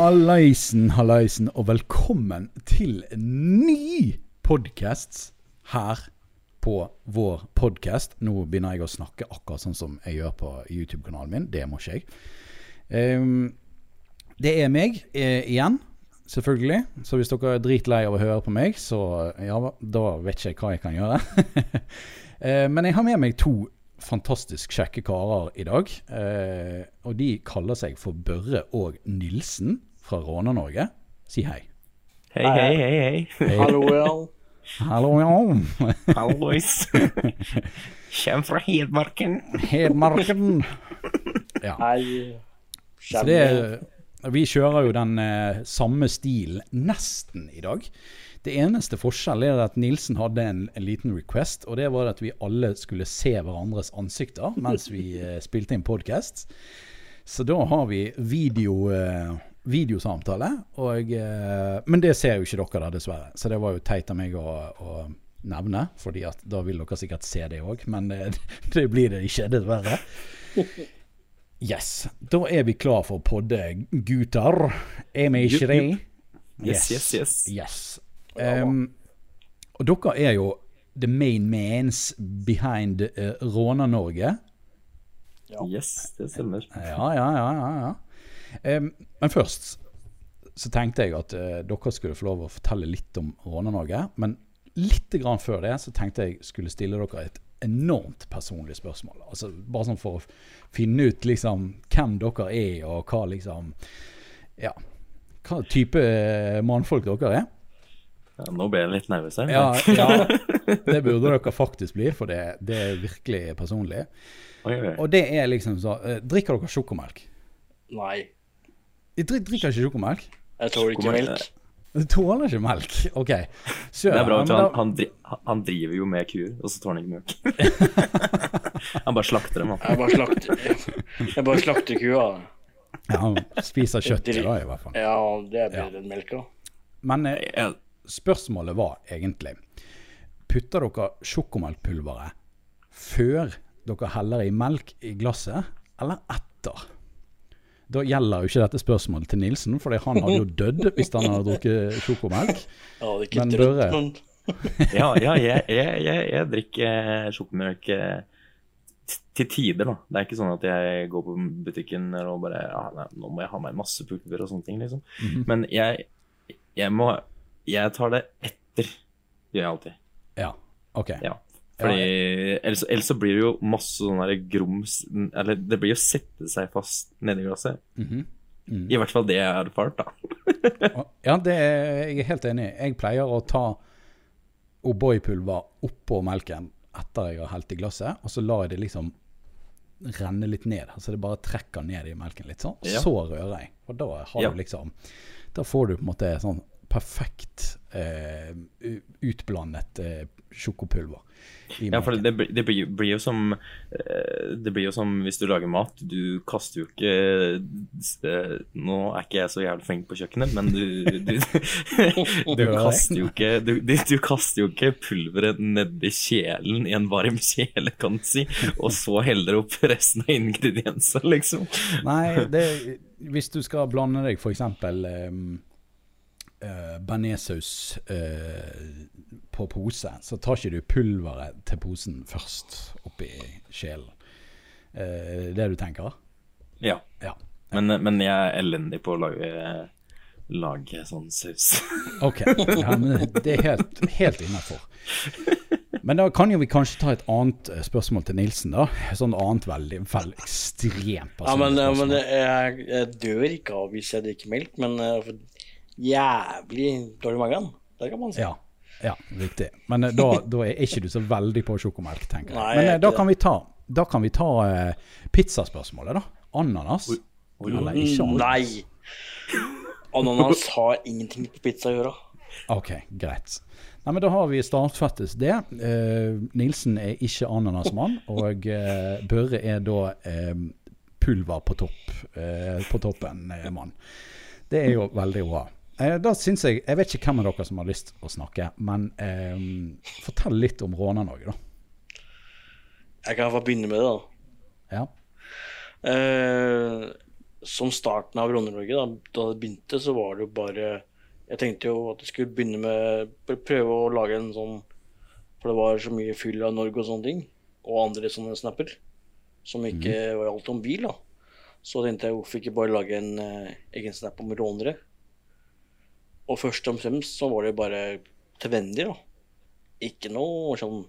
Hallaisen, hallaisen, og velkommen til ny podkast her på vår podkast. Nå begynner jeg å snakke akkurat sånn som jeg gjør på YouTube-kanalen min. Det må ikke jeg. Um, det er meg eh, igjen, selvfølgelig. Så hvis dere er dritlei av å høre på meg, så ja, da vet ikke jeg hva jeg kan gjøre. uh, men jeg har med meg to fantastisk kjekke karer i dag. Eh, og de kaller seg for Børre og Nilsen fra Råna-Norge. Si hei. Hei, hei, hei, hei. Hallo, ja. Hallo, ja. Hallois. Kjem fra Hedmarken. Hedmarken. Ja. Hei. Så det er, vi kjører jo den eh, samme stilen nesten i dag. Det eneste forskjell er at Nilsen hadde en, en liten request, og det var at vi alle skulle se hverandres ansikter mens vi eh, spilte inn podkast. Så da har vi video, eh, videosamtale, og, eh, men det ser jo ikke dere da, dessverre. Så det var jo teit av meg å, å nevne, fordi da vil dere sikkert se det òg, men det, det blir det ikke, dessverre. Yes. Da er vi klar for å podde, gutter. Er vi ikke det? Yes, yes, yes. Yes. Um, og dere er jo the main mans behind uh, Råna-Norge. Yes, det stemmer. Ja, ja, ja. ja, ja. Um, men først så tenkte jeg at uh, dere skulle få lov å fortelle litt om Råne-Norge. Men litt grann før det så tenkte jeg skulle stille dere et enormt personlig spørsmål. Altså Bare sånn for å finne ut liksom hvem dere er, og hva liksom Ja, hva type uh, mannfolk dere er. Ja, nå ble jeg litt nervøs her. Ja, ja, det burde dere faktisk bli, for det, det er virkelig personlig. Oi, oi. Og det er liksom så eh, Drikker dere sjokomelk? Nei, Dri- Drikker ikke sjokomelk? jeg tåler ikke melk. Du tåler ikke melk? OK. Sør, Det er bra, men han, han, dri han driver jo med kuer, og så tåler han ikke melk. han bare slakter dem, han. Jeg bare slakter, jeg bare slakter kua. ja, han spiser kjøtt da, i hvert fall. Ja, det blir Ja. den melka. Men eh, spørsmålet var egentlig Putter dere sjokomelkpulveret før dere heller i melk i glasset, eller etter? Da gjelder jo ikke dette spørsmålet til Nilsen, for han hadde jo dødd hvis han hadde drukket sjokomelk. Hadde ikke Men Børre- ja, ja jeg, jeg, jeg, jeg drikker sjokomjølk eh, til tider, da. Det er ikke sånn at jeg går på butikken og bare ja, nei, Nå må jeg ha meg masse pulver og sånne ting, liksom. Mhm. Men jeg, jeg må Jeg tar det etter, gjør jeg alltid. Ja, ok. Ja. Fordi ellers, ellers så blir det jo masse sånn der grums Eller det blir jo sette seg fast nedi glasset. Mhm. Mm. I hvert fall det jeg har erfart, da. Ja, det er jeg er helt enig i. Jeg pleier å ta O'boy-pulver oppå melken etter jeg har helt i glasset, og så lar jeg det liksom renne litt ned. Altså det bare trekker ned i melken litt sånn. Og Ja. så rører jeg. Og da har Ja. du liksom Da får du på en måte sånn perfekt eh, utblandet eh, sjokopulver i Ja, for det, blir- det blir, blir jo som eh, Det blir jo som hvis du lager mat. Du kaster jo ikke eh, Nå er ikke jeg så jævlig flink på kjøkkenet, men du Du, du, kaster jo ikke du, du, du kaster jo ikke pulveret nedi kjelen i en varm kjele, kan du si, og så heller opp resten av ingrediensene, liksom. Nei, det, hvis du skal blande deg f.eks. Um, uh, bearnéssaus uh, på pose, så tar ikke du pulveret til posen først oppi sjelen. Uh, det du tenker? Ja. Ja. Men, men jeg er elendig på å lage, lage sånn saus. Ok. Ja, men det er helt, helt innafor. Men da kan jo vi kanskje ta et annet spørsmål til Nilsen, da. Sånn annet veldig, veldig ekstremt Ja, men, ja, men spørsmål. jeg, jeg dør ikke av hvis jeg drikker melk, men får jævlig dårlig i magen. Det kan man si. Ja, ja, riktig. Men eh, da, da er ikke du så veldig på sjokomelk, tenker jeg. Nei, Men jeg eh, da kan vi ta, da kan vi ta uh, pizzaspørsmålet, da. Ananas. Eller ikke ananas. Nei. Ananas har ingenting på pizza å gjøre. Ok, greit. Nei, men Da har vi startfattes det. Uh, Nilsen er ikke ananasmann, og uh, Børre er da pulver på topp eh, på toppen-mann. det er jo veldig bra. Eh, da syns Jeg jeg vet ikke hvem av dere som har lyst å snakke, men eh, fortell litt om Råna-Norge, da. Jeg kan få begynne med det, da. Ja. Eh, som starten av Råna-Norge, da, da det begynte, så var det jo bare Jeg tenkte jo at jeg skulle begynne med Prøve å lage en sånn For det var så mye fyll av Norge og sånne ting. Og andre sånne snapper. Som ikke var alt om bil, da. Så tenkte jeg hvorfor ikke bare lage en eh, egen snap om rånere. Og først og fremst så var det bare til venner, da. Ikke noe sånn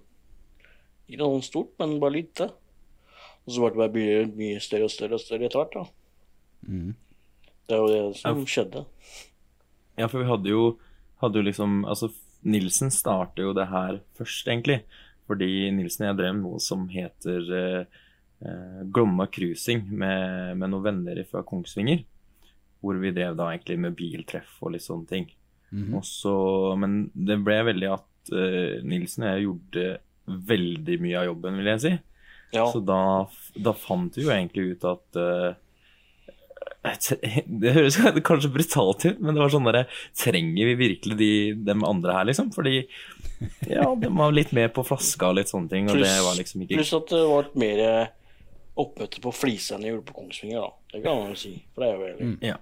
Ikke noe sånn stort, men bare lite. Og så ble det bare mye, mye større og større og større etter hvert, da. Det er jo det som skjedde. Ja, for vi hadde jo, hadde jo liksom Altså, Nilsen starter jo det her først, egentlig. Fordi Nilsen og jeg drev noe som heter eh, eh, Glomma cruising med, med noen venner fra Kongsvinger. Hvor vi drev da egentlig med biltreff og litt sånne ting. Mm -hmm. Også, men det ble veldig at uh, Nilsen og jeg gjorde veldig mye av jobben, vil jeg si. Ja. Så da, da fant vi jo egentlig ut at uh, Det høres kanskje brutalt ut, men det var sånn derre Trenger vi virkelig de dem andre her, liksom? Fordi ja, de var litt mer på flaska og litt sånne ting, og det var liksom ikke Pluss at det var et mer oppmøte på Flisa enn jeg gjorde på Kongsvinger, da. Det kan man jo si. For det er jo veldig Ja.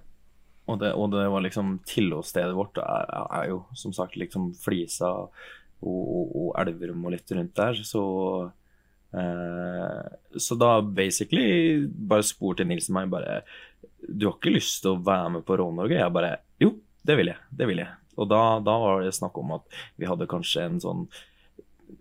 Og det, og det var liksom tilholdsstedet vårt er, er jo som sagt liksom Flisa og, og, og Elverum og litt rundt der, så eh, Så da basically bare spurte Nilsen meg bare Du har ikke lyst til å være med på Rånorge? Jeg bare Jo, det vil jeg. Det vil jeg. Og da, da var det snakk om at vi hadde kanskje en sånn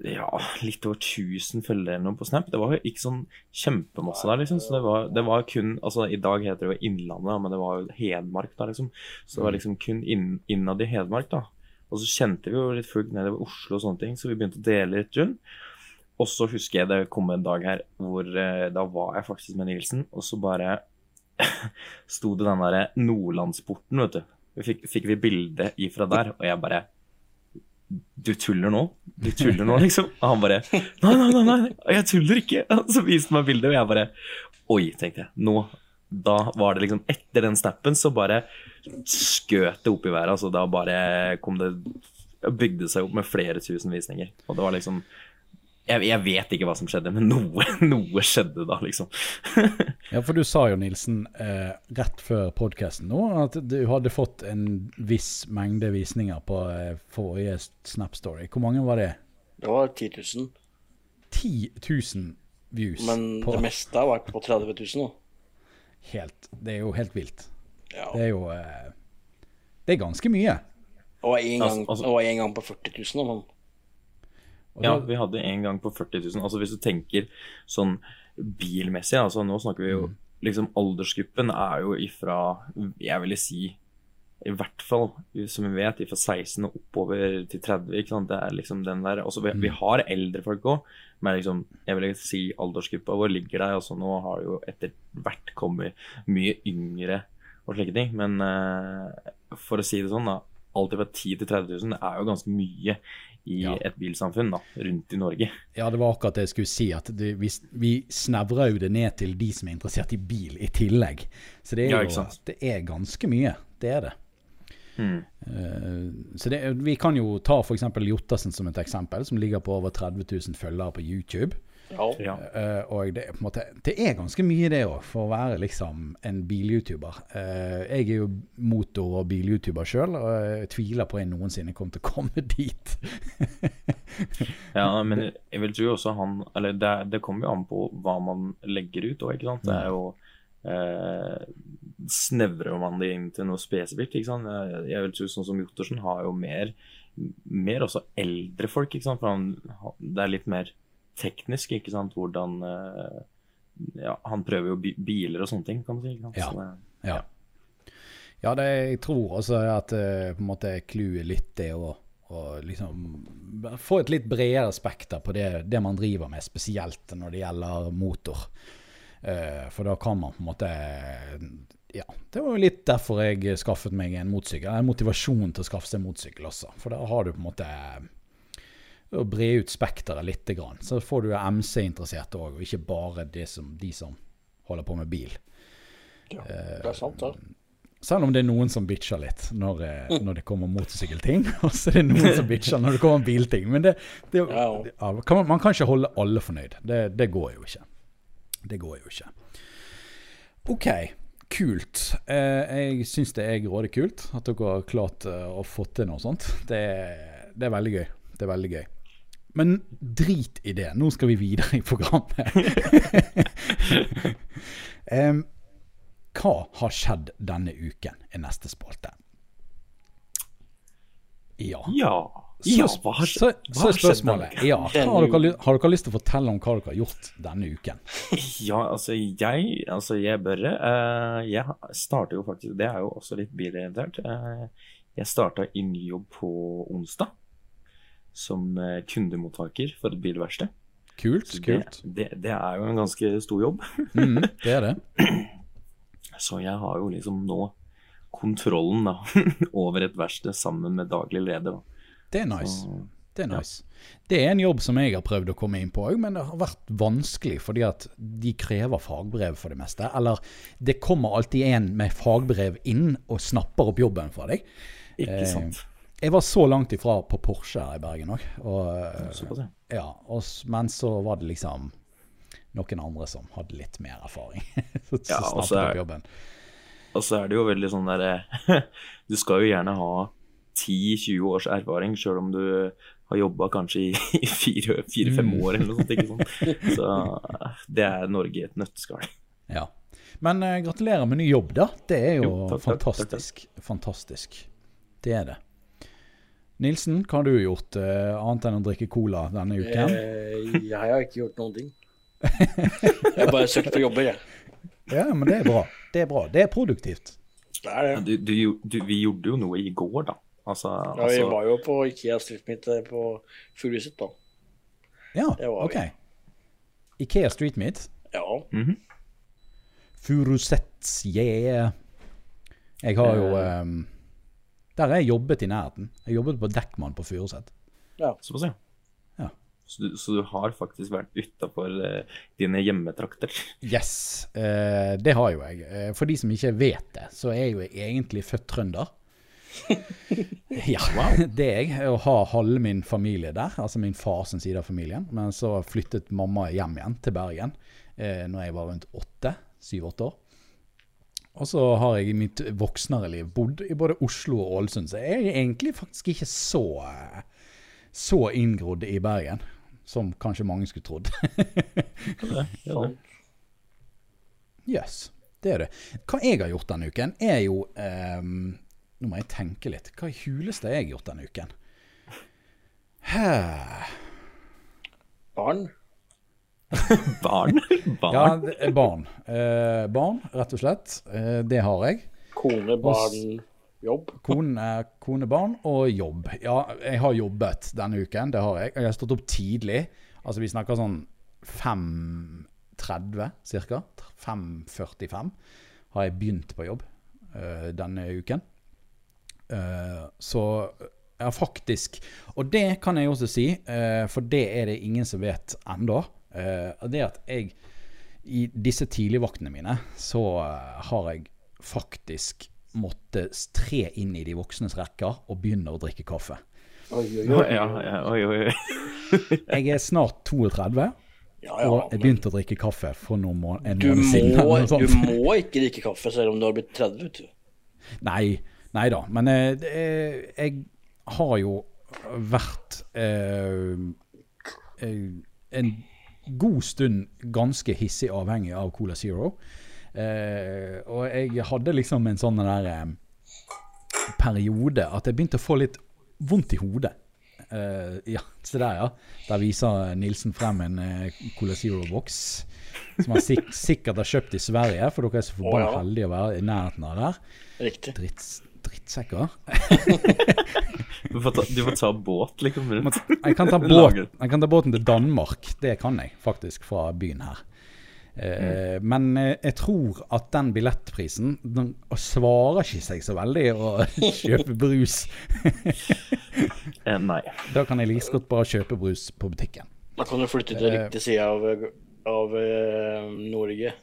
ja, litt over 1000 følgere på Snap. Det var jo ikke sånn kjempemasse der, liksom. Så det var, det var kun Altså, i dag heter det jo Innlandet, men det var jo Hedmark da, liksom. Så det var liksom kun inn, innad i Hedmark, da. Og så kjente vi jo litt fullt nedover Oslo og sånne ting, så vi begynte å dele litt rundt. Og så husker jeg det kom en dag her hvor eh, da var jeg faktisk med Nilsen, og så bare sto det den derre Nordlandsporten, vet du. Fikk, fikk vi bilde ifra der, og jeg bare du tuller nå? Du tuller nå, liksom? Og han bare Nei, nei, nei, nei, jeg tuller ikke. Og så viste han meg bildet, og jeg bare Oi, tenkte jeg. Nå Da var det liksom Etter den snappen så bare skøt det opp i været. Altså da bare kom det Bygde seg opp med flere tusen visninger. Og det var liksom jeg, jeg vet ikke hva som skjedde, men noe, noe skjedde da, liksom. Ja, for du sa jo, Nilsen, eh, rett før podkasten nå, at du hadde fått en viss mengde visninger på eh, forrige Snap Story. Hvor mange var det? Det var 10 000. 10 000 views. Men på, det meste har vært på 30 000 nå. helt, det er jo helt vilt. Ja. Det er jo eh, Det er ganske mye. Og var en gang, Altså- altså- en gang på 40 000, da, men Og Ja, vi hadde en gang på 40 000. Altså hvis du tenker sånn bilmessig, altså nå snakker vi jo liksom Aldersgruppen er jo ifra, jeg ville si i hvert fall, som vi vet, fra 16 og oppover til 30. ikke sant? Det er liksom den der, altså vi, vi har eldre folk òg, men liksom, jeg vil si aldersgruppa vår ligger der. altså Nå har det jo etter hvert kommet mye yngre og slike ting. Men uh, for å si det sånn, da. Alt fra 10 til 30 000 er jo ganske mye i Ja. et bilsamfunn da, rundt i Norge. Ja, det var akkurat det jeg skulle si. At det, vi, vi snevrer jo det ned til de som er interessert i bil i tillegg. Så det er jo ja, det er ganske mye. Det er det. Mm. Uh, så det, vi kan jo ta f.eks. Jottassen som et eksempel, som ligger på over 30 000 følgere på YouTube. Ja. Eh, og det, er på en måte, det er ganske mye det òg, for å være liksom en bil-YouTuber. Uh, jeg er jo motor- og bil-YouTuber sjøl, og jeg tviler på at jeg noensinne kommer til å komme dit. ja, men jeg vil tro også han Eller det, det kommer jo an på hva man legger ut òg, ikke sant. Det er jo uh, Snevrer man det inn til noe spesifikt, ikke sant. Jeg, jeg vil tro sånn som Jottersen har jo mer mer også eldre folk, ikke sant. For han, han- det er litt mer teknisk, ikke sant. Hvordan eh, Ja, han prøver jo biler og sånne ting, kan man si. ikke sant? Ja. Det, Ja. Ja, det, jeg tror også at eh, på en måte clouet litt det å, å liksom få et litt bredere spekter på det, det man driver med, spesielt når det gjelder motor. Uh, for da kan man på en måte Ja, det var jo litt derfor jeg skaffet meg en motorsykkel. En motivasjon til å skaffe seg motorsykkel også. For da har du på en måte å bre ut spekteret litt. Så får du MC-interesserte òg, og ikke bare det som, de som holder på med bil. ja. Det er sant, det. Selv om det er noen som bitcher litt når, eh, når det kommer motorsykkelting, og så er det noen som bitcher når det kommer bilting. Men det, det, Ja. ja, kan man, kan ikke holde alle fornøyd. Det, det går jo ikke. Det går jo ikke. OK. kult. Eh, jeg syns det er grådig kult at dere har klart eh, å få til noe sånt. Det, det er veldig gøy. Det er veldig gøy. Men drit i det. Nå skal vi videre i programmet. um, hva har skjedd denne uken, er neste spalte. Ja. Ja. Ja hva har, så, så er spørsmålet ja, har, dere, har dere lyst til å fortelle om hva dere har gjort denne uken? Ja, altså jeg, altså jeg bør uh, Jeg starter jo faktisk Det er jo også litt bilorientert. Uh, jeg starta i ny jobb på onsdag. Som eh, kundemottaker for et bilverksted. Kult. det, kult. Det, det, er jo en ganske stor jobb. Mm, det er det. Så jeg har jo liksom nå kontrollen da, over et verksted sammen med daglig leder. Da. Det er nice. Så, Det er nice. Det er en jobb som jeg har prøvd å komme inn på òg, men det har vært vanskelig fordi at de krever fagbrev for det meste. Eller det kommer alltid en med fagbrev inn og snapper opp jobben fra deg. ikke Eh, sant? Jeg var så langt ifra på Porsche her i Bergen òg. Og, ja. Og, men så var det liksom noen andre som hadde litt mer erfaring. så så Ja, og så er- jobben. Og så er det jo veldig sånn derre Du skal jo gjerne ha 10-20 års erfaring, sjøl om du har jobba kanskje i fire-fem Mm. år eller noe sånt. ikke sant? Så det er Norge i et nøtteskall. Ja. Men uh, gratulerer med ny jobb, da. Det er jo, Jo, takk, takk, takk. Fantastisk. Det er det. Nilsen, hva har du gjort uh, annet enn å drikke cola denne uken? Eh, jeg har ikke gjort noen ting. Jeg har bare søkt på jobber, jeg. Ja, men det er bra. Det er bra. Det er produktivt. Det er det. Du, du, du, vi gjorde jo noe i går, da. Altså, Ja, vi altså var jo på Ikea Street Meet eh, på Furuset, da. Ja, OK. Vi. Ikea Street Meet. Ja. mhm. Furusets, yeah. Jeg har jo eh, Der har jeg jobbet i nærheten. Jeg jobbet på Dekkmann på Furuset. Ja. ja. Ja. Så du, så du har faktisk vært utafor dine hjemmetrakter? Yes, eh, det har jo jeg. Eh, for de som ikke vet det, så er jeg jo egentlig født trønder. ja, det er jeg. Og har halve min familie der, altså min fars side av familien. Men så flyttet mamma hjem igjen til Bergen eh, når jeg var rundt åtte, syv-åtte år. Og så har jeg i mitt voksnere liv bodd i både Oslo og Ålesund, så jeg er egentlig faktisk ikke så, så inngrodd i Bergen som kanskje mange skulle trodd. Jøss. Yes, det er det. Hva jeg har gjort denne uken, er jo um, Nå må jeg tenke litt. Hva i huleste har jeg gjort denne uken? Hæ. Barn. Barn? Barn? Ja, barn. Eh, barn, rett og slett. Eh, det har jeg. Kone, barn, jobb. Kone, kone, barn og jobb. Ja, jeg har jobbet denne uken, det har jeg. Jeg har stått opp tidlig. Altså vi snakker sånn 5.30 ca. 5.45 har jeg begynt på jobb eh, denne uken. Eh, så har faktisk Og det kan jeg også si, eh, for det er det ingen som vet ennå. Uh, det at jeg i disse tidligvaktene mine, så eh, har jeg faktisk måttet tre inn i de voksnes rekker og begynne å drikke kaffe. Oi, oi, oi. ja, ja, oi, oi. Jeg er snart 32, Ja, og jeg begynte å drikke kaffe for noen må en Du måned siden. må, du må ikke drikke kaffe selv om du har blitt 30, vet du. Nei, nei da. Men eh, det er- jeg har jo vært eh, eh, en god stund ganske hissig avhengig av Cola Zero. Eh, og jeg hadde liksom en sånn der eh, periode at jeg begynte å få litt vondt i hodet. Eh, ja, se der, ja. Der viser Nilsen frem en eh, Cola Zero-boks. Som han sik sikkert har kjøpt i Sverige, for dere er så forbanna Å, ja. heldige å være i nærheten av der. Riktig. Dritts, drittsekker. Du får ta, du får ta båt, liksom. Jeg kan, ta båt, jeg kan ta båten til Danmark. Det kan jeg faktisk fra byen her. Mm. Men eh, jeg tror at den billettprisen den svarer ikke seg så veldig å kjøpe brus. Eh, nei. Da kan jeg like godt bare kjøpe brus på butikken. Da kan du flytte til riktig side av, av eh, Norge.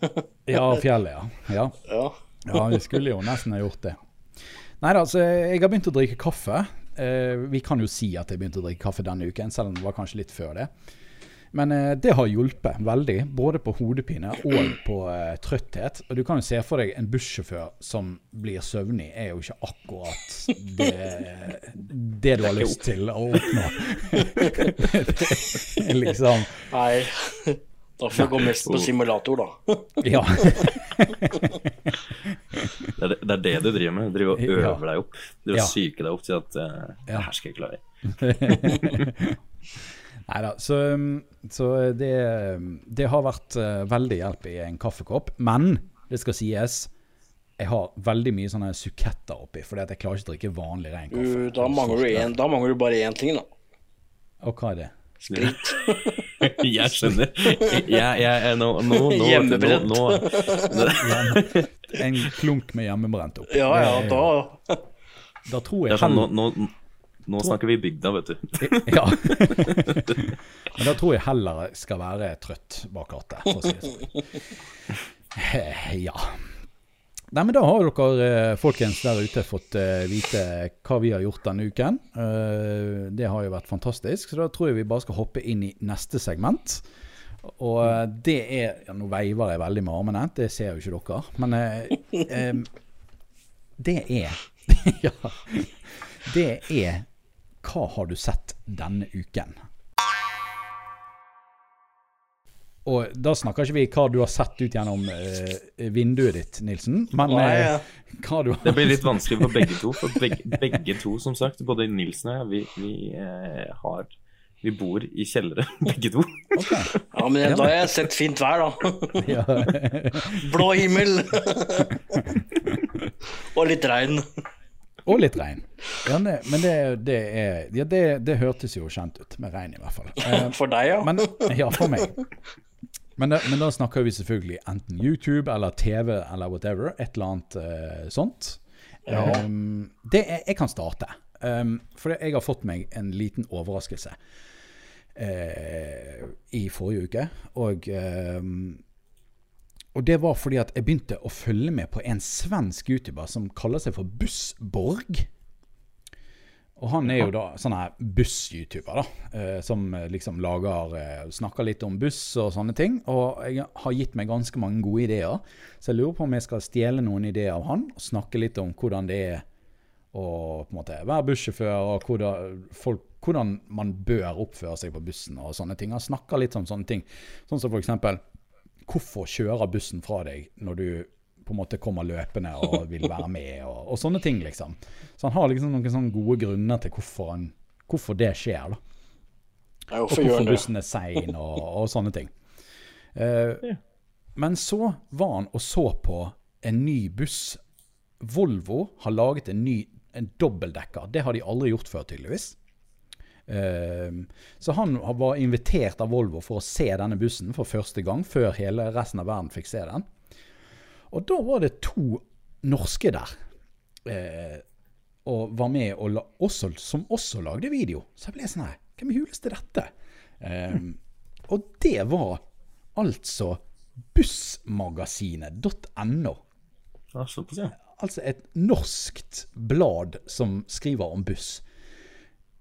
Ja, fjellet, ja. ja. ja. Ja, vi skulle jo nesten ha gjort det. Nei da, så jeg har begynt å drikke kaffe. Eh, vi kan jo si at jeg begynte å drikke kaffe denne uken, selv om det var kanskje litt før det. Men eh, det har hjulpet veldig, både på hodepine og på eh, trøtthet. Og du kan jo se for deg en bussjåfør som blir søvnig, er jo ikke akkurat det, det du har lyst til å oppnå. liksom Nei. Da får jeg gå mest på simulator, da. Ja. Det er det, det er det du driver med. Du driver og øver deg opp. Du Ja. psyker deg opp til at uh, Ja. det her skal jeg klare. Nei da. Så, så det, det har vært eh, veldig hjelp i en kaffekopp. Men det skal sies, jeg har veldig mye sånne suketter oppi, fordi at jeg klarer ikke å drikke vanlig ren kaffe. Du, da, mangler du en, da mangler du bare én ting, da. Og hva er det? Sprit. Jeg skjønner. Jeg, jeg, jeg, nå, nå, nå, Hjemmebrent. Nå, nå, En klunk med hjemmebrent opp. Ja ja, da Da tror jeg sånn, nå, nå, nå snakker vi bygda, vet du. Ja. Men da tror jeg heller skal være trøtt bak rattet, for å si det sånn. Eh, Ja. Nei, men Da har dere eh, folkens der ute fått eh, vite hva vi har gjort denne uken. Eh, Det har jo vært fantastisk, så da tror jeg vi bare skal hoppe inn i neste segment. Og det er ja, Nå veiver jeg veldig med armene, det ser jo ikke dere. Men eh, det er Ja. Det er Hva har du sett denne uken? Og da snakker ikke vi hva du har sett ut gjennom eh, vinduet ditt, Nilsen. Men Nei, eh, ja. hva du Det blir litt vanskelig for begge to. For begge, begge to, som sagt, både Nilsen og jeg, vi, vi eh, har Vi bor i kjellere, begge to. Okay. ja, men da har jeg sett fint vær, da. Ja. Blå himmel. Og litt regn. Og litt regn. Ja, det, men det, det er Ja, det, det hørtes jo kjent ut, med regn i hvert fall. Eh, For deg, ja. Men, ja, for meg. Men, da- men da snakker vi selvfølgelig enten YouTube eller TV eller whatever. Et eller annet uh, sånt. Um, det er, jeg kan starte. Um, for jeg har fått meg en liten overraskelse uh, i forrige uke. Og, um, og det var fordi at jeg begynte å følge med på en svensk YouTuber som kaller seg for Bussborg. Og han er jo da sånn her buss-YouTuber, da. Eh, som eh, liksom lager eh, Snakker litt om buss og sånne ting. Og jeg har gitt meg ganske mange gode ideer. Så jeg lurer på om jeg skal stjele noen ideer av han, og snakke litt om hvordan det er å på en måte være bussjåfør, og hvordan, folk, hvordan man bør oppføre seg på bussen og sånne ting. Han snakker litt om sånne ting. Sånn som for eksempel Hvorfor kjører bussen fra deg når du på en måte kommer løpende og vil være med, og, og sånne ting, liksom. Så han har liksom noen sånne gode grunner til hvorfor, han, hvorfor det skjer, da. Ja, Og Hvorfor bussen er sein, og, og sånne ting. Eh, Men så var han og så på en ny buss. Volvo har laget en ny en dobbeltdekker. Det har de aldri gjort før, tydeligvis. Eh, så han var invitert av Volvo for å se denne bussen for første gang, før hele resten av verden fikk se den. Og da var det to norske der. Eh, og var med og la, også, som også lagde video. Så jeg ble sånn her Hvem i huleste er dette? Eh, og det var altså bussmagasinet.no. Altså et norskt blad som skriver om buss.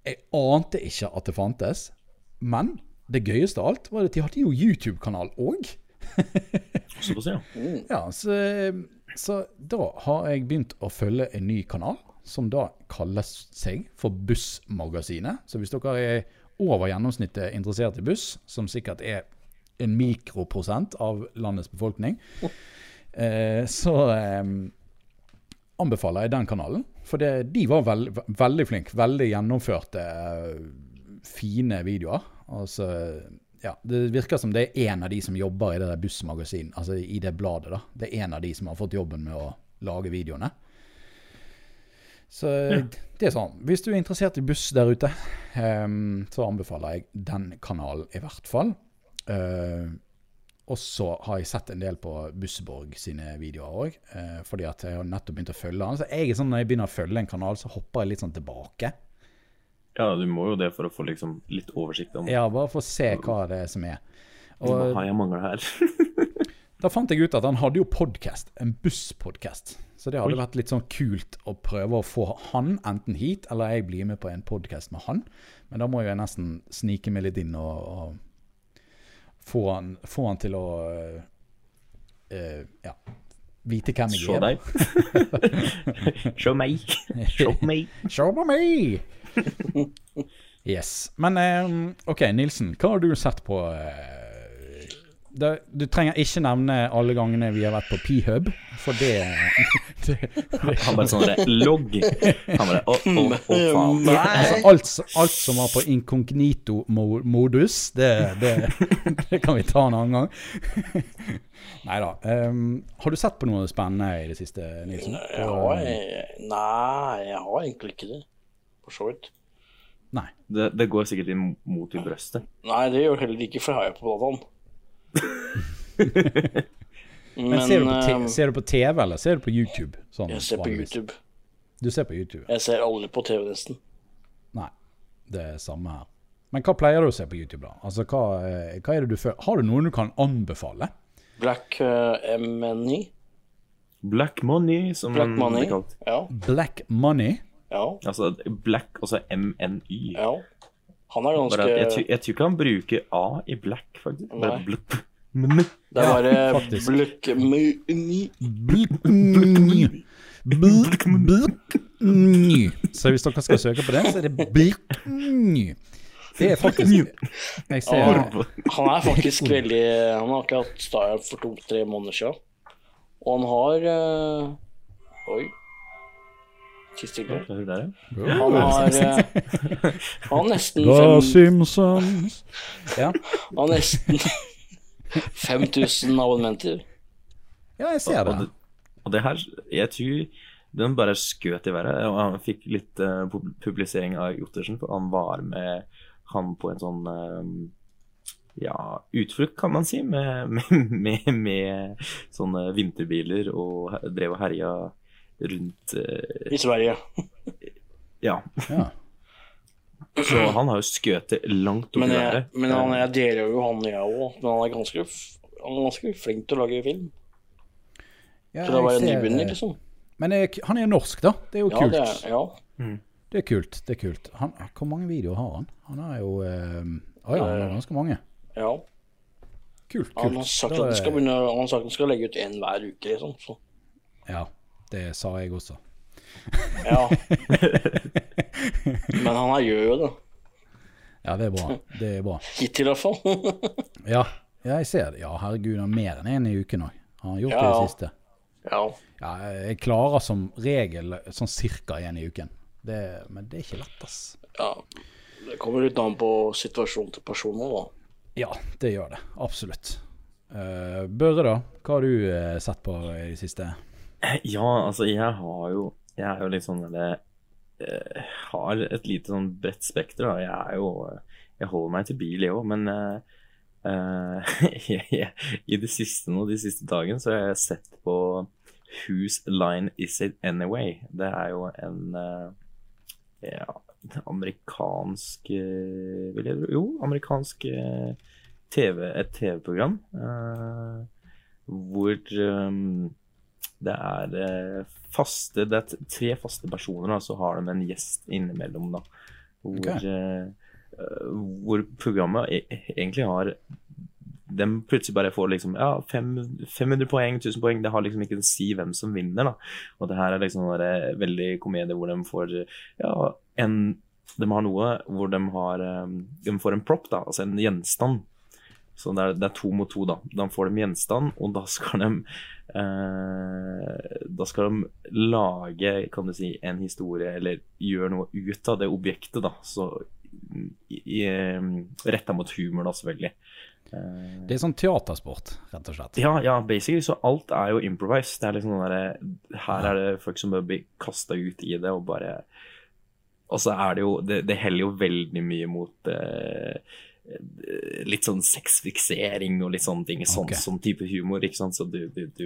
Jeg ante ikke at det fantes, men det gøyeste av alt var at de hadde jo YouTube-kanal òg. Såpass, ja. Ja, så, så da har jeg begynt å følge en ny kanal, som da kaller seg for Bussmagasinet. Så hvis dere er over gjennomsnittet interessert i buss, som sikkert er en mikroprosent av landets befolkning, eh, så eh, anbefaler jeg den kanalen. For det, de var veld, veldig flinke, veldig gjennomførte, eh, fine videoer. Altså, ja, det virker som det er en av de som jobber i det der bussmagasin, altså i det bladet. da. Det er en av de som har fått jobben med å lage videoene. Så det er sånn. Hvis du er interessert i buss der ute, um, så anbefaler jeg den kanalen i hvert fall. Uh, og så har jeg sett en del på Bussborg sine videoer òg, fordi at jeg har nettopp begynt å følge han. Så jeg er sånn når jeg begynner å følge en kanal, så hopper jeg litt sånn tilbake. Ja, du må jo det for å få liksom litt oversikt om Ja, bare for å se hva det er som er. hva har jeg mangla her. da fant jeg ut at han hadde jo podkast, en busspodkast. Så det hadde Oi. vært litt sånn kult å prøve å få han enten hit, eller jeg blir med på en podkast med han. Men da må jeg nesten snike meg litt inn og, og få han, få han til å eh, ja, vite hvem jeg Se er. deg. Se meg. Se meg. Se på meg! yes. Men eh, OK, Nilsen. Hva har du sett på eh, det, Du trenger ikke nevne alle gangene vi har vært på P-hub, for det, det, det Han bare sånn logg. Han bare å, å, å, faen. Altså, alt, alt som var på inkognito-modus, det, det, det kan vi ta en annen gang. Nei da. har du sett på noe spennende i det siste, Nilsen? Jeg har, nei, jeg har egentlig ikke det. For så vidt. Nei. Det, det går sikkert imot i brøstet. Nei, det gjør heller ikke, for har jeg på dataen. Men, ser, du på eh, ser du på TV, eller ser du på YouTube? Sånn, jeg ser på vanligvis? YouTube. Du ser på YouTube? Jeg ser aldri på TV, nesten. Nei, det er samme her. Men hva pleier du å se på YouTube, da? Altså, hva, eh, hva er det du føler Har du noen du kan anbefale? Black uh, MNI. Black money, som Black Money. kalt. Ja, Black Money? Ja, Altså black, altså MNY. ja. Han er ganske jeg, tror- jeg tror ikke han bruker A i black, faktisk. Bare blup. Det er bare. Black Money. Så hvis dere skal søke på det, så er det Black Det er faktisk Jeg ser Han er faktisk veldig Han har ikke hatt starta for to-tre måneder siden. Og han har eh, Oi. Han har eh, Han nesten The Simpsons. Ja. Han har nesten 5000 abonnementer. ja, jeg ser Og det. og det her, jeg tror den bare skjøt i været. Og han fikk litt uh, publisering av Jottersen, for han var med han på en sånn eh, ja, utflukt, kan man si, med, med, med, med sånne vinterbiler og drev og herja rundt eh, I Sverige. Ja. Ja. Så han har jo skutt langt opp Men, i været. men han, jeg deler jo han, jeg òg. Men han er, ganske, han er ganske flink til å lage film. Ja, så det være jeg nybegynner, liksom. Men er- han er jo norsk, da. Det er jo Ja, kult. det er, ja. Det er kult. det er kult han, Hvor mange videoer har han? Han har jo eh, Å ja, han har ganske mange. ja. Kult, kult. Han har sagt Da at han er- skal, begynne, han har sagt at han skal legge ut én hver uke, liksom. Så. Ja, det sa jeg også. Ja. Men han her gjør jo det. Ja, det er bra. Det er bra. Hittil, i hvert fall. Ja, ja jeg ser det. Ja, herregud, han har mer enn én i uken òg. Han har gjort det i det siste. ja. Ja, jeg klarer som regel sånn cirka én i uken. Det, men det er ikke lett, ass. ja. Det kommer litt an på situasjonen til personen, da. Ja, det gjør det. Absolutt. Uh, Børre, da? Hva har du uh, sett på i det siste? Ja, altså jeg har jo Jeg er jo litt sånn eller, jeg Har et lite sånn bredt spekter, da. Jeg er jo Jeg holder meg til bil, jeg òg, men eh, eh, I det siste nå, de siste dagene, så har jeg sett på Whose Line Is It Anyway? Det er jo en uh, ja, amerikansk eh, vil jeg, Jo, amerikansk eh, TV, et TV-program. uh, hvor eh, det er eh, faste Det er tre faste personer, og så har de en gjest innimellom, da. Hvor, okay. eh, eh, hvor programmet e egentlig har de plutselig bare får liksom ja, fem, 500 poeng, 1000 poeng. Det har liksom ikke å si hvem som vinner. da. Og det her er liksom en veldig komedie hvor de får ja, en De har noe hvor de har De får en prop, da, altså en gjenstand. Så det er, det er to mot to, da. Da får de gjenstand, og da skal de eh, Da skal de lage, kan du si, en historie, eller gjøre noe ut av det objektet, da. Så i, i, retta mot humor, da, selvfølgelig. Eh, Det er sånn teatersport, rett og slett. ja, ja, basically. Så alt er jo improvised. Det er liksom sånn derre Her er det folk som bør bli kasta ut i det, og bare Og så er det jo Det, det heller jo veldig mye mot eh, litt sånn sexfiksering og litt sånne ting. Sånn, okay. sånn type humor, ikke sant. Så du, du, du,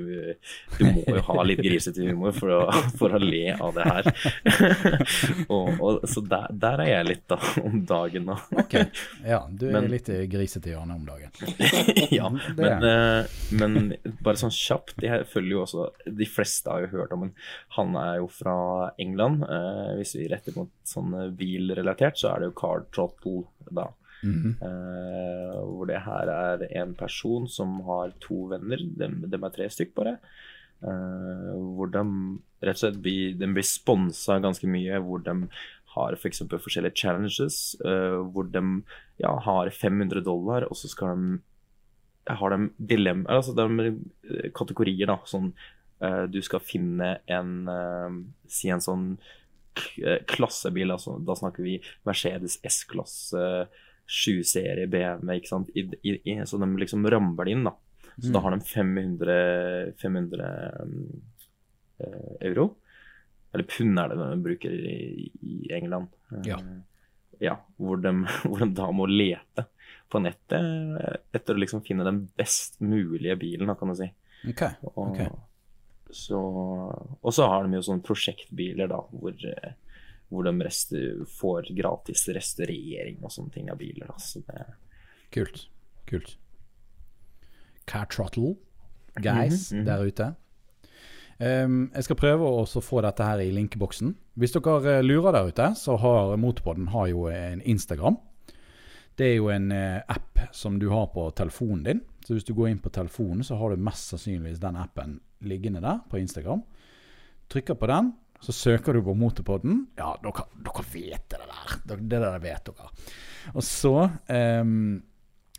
du må jo ha litt grisete humor for å, for å le av det her. og, og, så der, der er jeg litt, da, om dagen, da. okay. Ja, du er Men- litt grisete i hjørnet om dagen. ja, men, eh, men bare sånn kjapt Jeg følger jo også De fleste har jo hørt om en Han er jo fra England. eh, hvis vi retter mot sånn bilrelatert, så er det jo Car Trottle, da. Eh, hvor det her er en person som har to venner, dem, dem er tre stykk bare. Uh, hvor de rett og slett blir, de blir sponsa ganske mye, hvor de har f.eks. For forskjellige challenges, Uh, hvor de ja, har 500 dollar, og så skal de har de dilemmaer, altså de kategorier, da. Sånn du skal finne en Si en sånn klassebil, altså, da snakker vi Mercedes S-klasse, 7-serie BMW, ikke sant. I, i, i, så de liksom ramler inn, da. Så da har de 500, 500 um, eh, euro. Eller pund er det de bruker i, i England. Eh, Ja. ja, hvor de, hvor de da må lete på nettet eh, etter å liksom finne den best mulige bilen, da, kan du si. Ok. Og, Ok. så, og så har de jo sånne prosjektbiler, da, hvor, hvor de får gratis restaurering og sånne ting av biler. Altså det, Kult. Kult. Car Trottle, guys mm -hmm. der ute. Um, jeg skal prøve å få dette her i linkeboksen. Hvis dere eh, lurer der ute, så har Motorpodden har jo en Instagram. Det er jo en eh, app som du har på telefonen din. Så hvis du går inn på telefonen, så har du mest sannsynligvis den appen liggende der på Instagram. Trykker på den, så søker du på Motorpodden. Ja, dere, dere vet det der. Det det der vet dere. Og så ehm,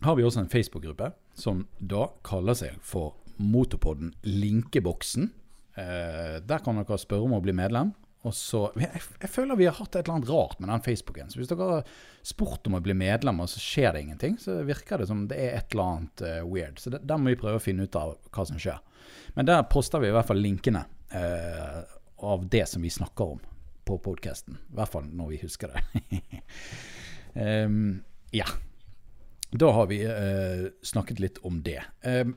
har vi også en Facebook-gruppe som da kaller seg for Motorpodden Linkeboksen. Eh, der kan dere spørre om å bli medlem. Og så, jeg, jeg føler vi har hatt et eller annet rart med den Facebooken. Så hvis dere har spurt om å bli medlem, og så skjer det ingenting, så virker det som det er et eller annet uh, weird. Så det, der må vi prøve å finne ut av hva som skjer. Men der poster vi i hvert fall linkene eh, av det som vi snakker om på podkasten. I hvert fall når vi husker det. um, ja. Da har vi uh, snakket litt om det. Um,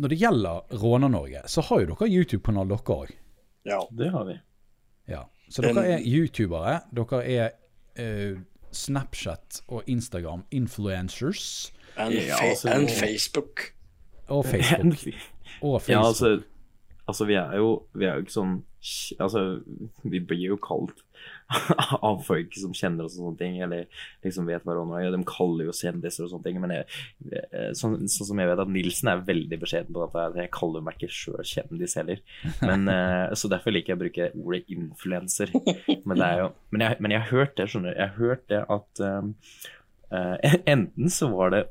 når det gjelder Råner-Norge, så har jo dere YouTube-kanal, dere òg. Ja. det har vi. Ja. Så dere er youtubere. Dere er uh, Snapchat og Instagram influencers. And, Ja, fa altså- and Facebook. Og Facebook. Og Facebook. Ja, altså, altså vi er jo vi er jo ikke sånn Altså, vi blir jo kalt av folk som kjenner oss og sånne ting, eller liksom vet Ronny er. De kaller jo kjendiser og sånne ting, men jeg, eh, sånn, sånn som jeg vet at Nilsen er veldig beskjeden på dette, jeg kaller meg ikke sjøl kjendis heller. Men, eh, så derfor liker jeg å bruke ordet influenser. Men, men, men jeg har hørt det, skjønner du. Jeg har hørt det at um, uh, enten så var det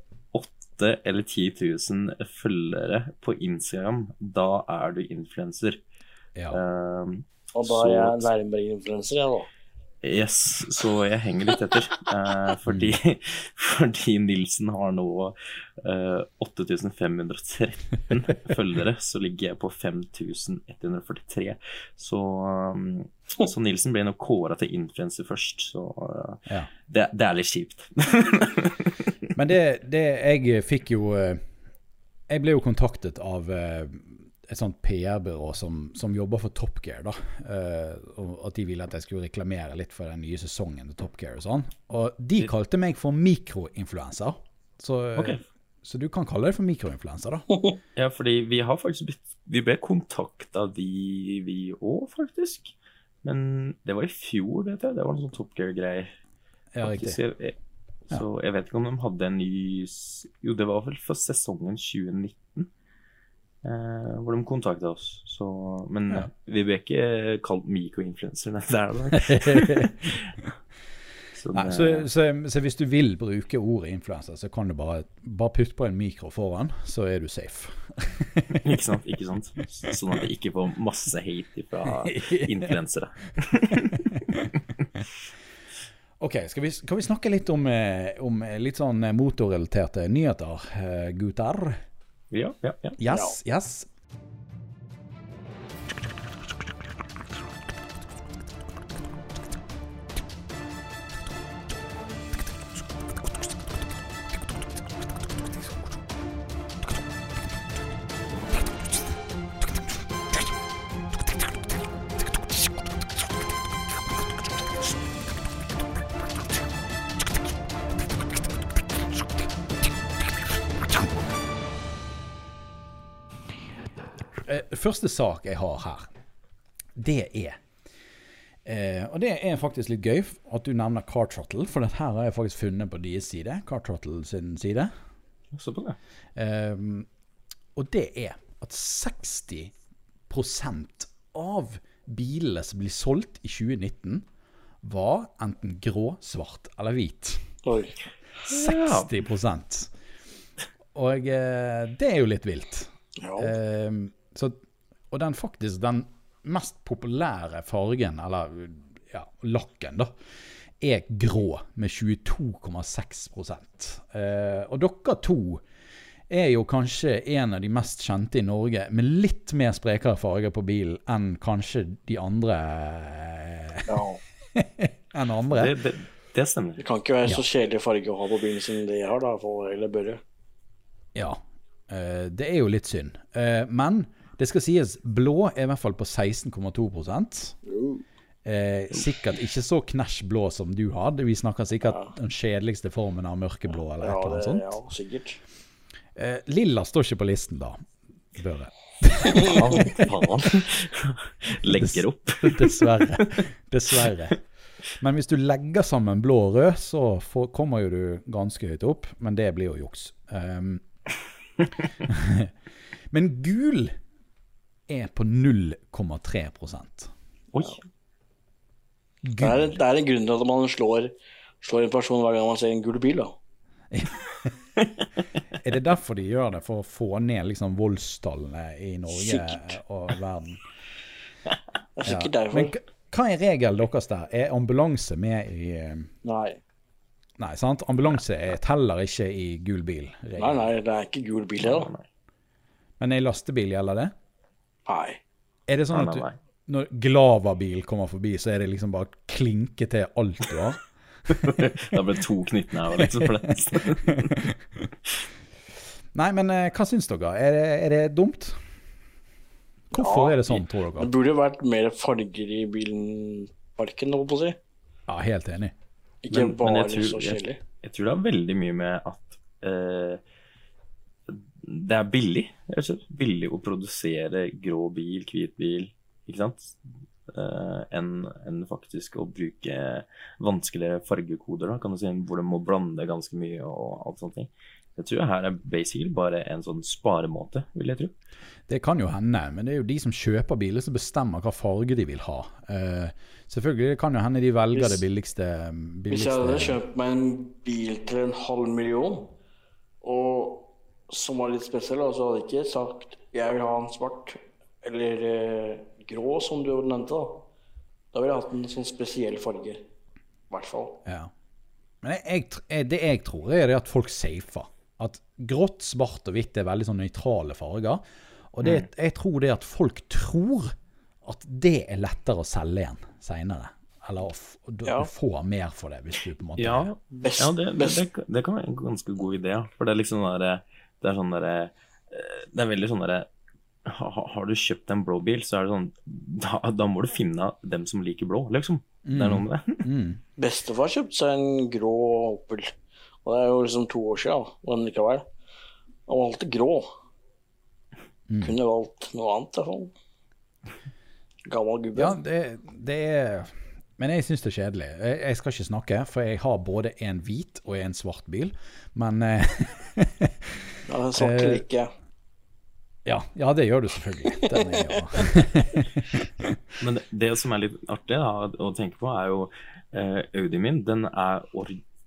8 eller 10 000 følgere på Instagram, da er du influenser. ja. Um, Og da er jeg nærmere influenser, jeg, da. yes, så jeg henger litt etter. uh, fordi, fordi Nilsen har nå uh, 8513 følgere, så ligger jeg på 5143. Så, um, så Nilsen blir nok kåra til influenser først, så uh, ja. det, det er litt kjipt. Men det, det jeg fikk jo eh, Jeg ble jo kontaktet av eh, et sånt PR-byrå som, som jobber for Top Gear. da, eh, og At de ville at jeg skulle reklamere litt for den nye sesongen til Top Gear. Og sånn. Og de kalte meg for mikroinfluenser. Så, okay. Så du kan kalle det for mikroinfluenser, da. Ja, fordi vi har faktisk blitt Vi ble kontakta vi de, vi òg, faktisk. Men det var i fjor, vet jeg. Det var noe sånn Top Gear-greier. Ja, riktig. Jeg, så jeg vet ikke om de hadde en ny Jo, det var vel for sesongen 2019. Eh, hvor de kontakta oss. Så, men Ja. vi ble ikke kalt mikroinfluencer. der, er det. Så Nei, så, så, så hvis du vil bruke ordet influenser, så kan du bare, bare putte på en mikro foran, så er du safe. Ikke sant? ikke sant? Sånn at vi ikke får masse hate fra influensere. Ok, skal vi, kan vi snakke litt om, eh, om litt sånn motorrelaterte nyheter, eh, gutter? Ja, ja, ja. Yes, yes. Første sak jeg har her, det er Eh, og det er faktisk litt gøy at du nevner Car Trottle, for dette her har jeg faktisk funnet på deres side. Car Trottle sin side. Så det. Eh, og det er at 60% av bilene som blir solgt i 2019, var enten grå, svart eller hvit. Oi. 60 Og eh, det er jo litt vilt. Ja. Eh, så, og den faktisk den mest populære fargen, eller ja, lakken, da, er grå med 22,6 eh, Og dere to er jo kanskje en av de mest kjente i Norge med litt mer sprekere farger på bilen enn kanskje de andre ja. enn andre. Det, det, det stemmer. Det kan ikke være så kjedelig farge å ha på bilen som de har, da. For, eller bør. Ja, eh, det er jo litt synd. Eh, men det skal sies, blå er i hvert fall på 16,2 eh, Sikkert ikke så knæsj blå som du har. Vi snakker sikkert den kjedeligste formen av mørkeblå eller et Ja, eller annet sånt. ja, sikkert. Eh, lilla står ikke på listen, da. Børre. Legger opp. Dessverre. Dessverre. Men hvis du legger sammen blå og rød, så får, kommer jo du ganske høyt opp. Men det blir jo juks. Um, men gul er på 0,3 Oi. Det er, det er en grunn til at man slår, slår en person hver gang man ser en gul bil, da. Er det derfor de gjør det? For å få ned liksom voldstallene i Norge Sikkert. og verden? Det er sikkert Ja. Derfor. Men, hva er regelen deres der? Er ambulanse med i eh, Nei. Nei, sant? Ambulanse er teller ikke i gul bil. regelen. nei, nei, det er ikke gul bil, det. Men i lastebil gjelder det? Nei. Er det sånn at du, når Glava-bil kommer forbi, så er det liksom bare klinke til alt du har? det ble to knyttnever liksom for det. Nei, men eh, hva syns dere? Er det, er det dumt? Hvorfor Ja, er det sånn, tror dere? Det burde vært mer farger i bilen-parken, holdt på å si. Ja, helt enig. Ikke Men- men bare jeg tror- så kjedelig. Jeg tror det har veldig mye med at eh, det er billig, rett og slett. Billig å produsere grå bil, hvit bil, ikke sant. Uh, enn en faktisk å bruke vanskeligere fargekoder, da, kan du si, hvor du må blande ganske mye og alt sånt. ting. Jeg tror her er basically bare en sånn sparemåte, vil jeg tro. Det kan jo hende, men det er jo de som kjøper biler som bestemmer hva farge de vil ha. Uh, selvfølgelig det kan jo hende de velger Hvis- det billigste, billigste, Hvis jeg hadde kjøpt meg en bil til en halv million, og som var litt spesiell, da, så hadde jeg ikke sagt jeg vil ha en svart eller eh, grå, som du nevnte. Da Da ville jeg hatt en sånn spesiell farge. I hvert fall. Ja. Men jeg, jeg, det jeg tror, er det at folk safer. At grått, svart og hvitt er veldig sånn nøytrale farger. Og det, jeg tror det at folk tror at det er lettere å selge igjen seinere. Eller å f- du, Ja. får mer for det hvis du på en måte Ja, Best, ja det, det, det, det kan være en ganske god idé. For det er liksom den der, Det er sånn derre eh, Det er veldig sånn derre ha- ha- Har du kjøpt en blå bil, så er det sånn Da, da må du finne dem som liker blå, liksom. Det er noe med det. mm. Bestefar kjøpte seg en grå Opel. Og det er jo liksom to år siden, men likevel. Han valgte grå. Mm. Kunne valgt noe annet, i hvert fall. Gammel gubbe. Ja, det, det er Men jeg syns det er kjedelig. Jeg, jeg skal ikke snakke, for jeg har både en hvit og en svart bil. Men eh, Ja, jeg. ja, ja, det gjør du selvfølgelig. Den er jo Men det, det som er litt artig da, å tenke på, er jo eh, Audi min. Den er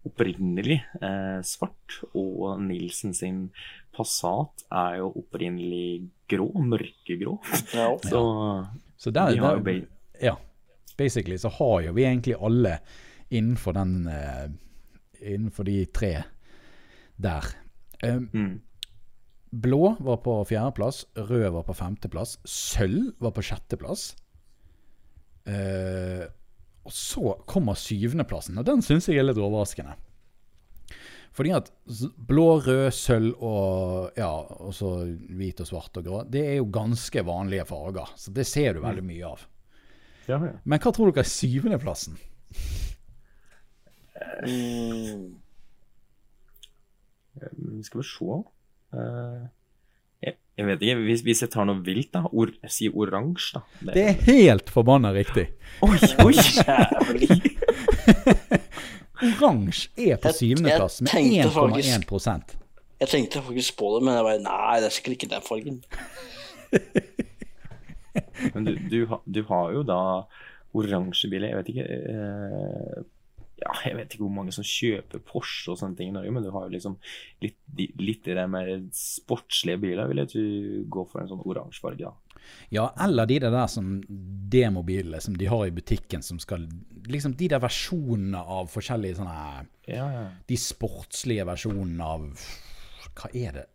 opprinnelig eh, svart, og Nilsen sin Passat er jo opprinnelig grå, mørkegrå. Ja. Så Så der, de har jo be ja, basically så har jo vi egentlig alle innenfor den eh, Innenfor de tre der. Um, mm. Blå var på fjerdeplass, rød var på femteplass, sølv var på sjetteplass. Eh, og så kommer syvendeplassen, og den syns jeg er litt overraskende. Fordi at blå, rød, sølv og ja, også hvit og svart og grå, det er jo ganske vanlige farger. Så det ser du veldig mye av. Ja, ja. Men hva tror dere er syvendeplassen? Mm. Eh, Skal vi se Eh, jeg, Jeg vet ikke, hvis, hvis jeg tar noe vilt, da. Or, sier oransje, da. Det er helt forbanna riktig. Oi, oi! Oransje er på syvendeplass med 1,1 faktisk- Jeg tenkte faktisk på det, men jeg bare Nei, det er sikkert ikke den fargen. Men du, du, du har jo da oransje biler. Jeg vet ikke eh, Ja, jeg vet ikke hvor mange som kjøper Porsche og sånne ting i Norge, men du har jo liksom litt, i de mer sportslige biler. Vil jeg tro gå for en sånn oransje farge, da. Ja, eller de der som demobilene som de har i butikken som skal Liksom de der versjonene av forskjellige sånne Ja, ja. De sportslige versjonene av Hva er det?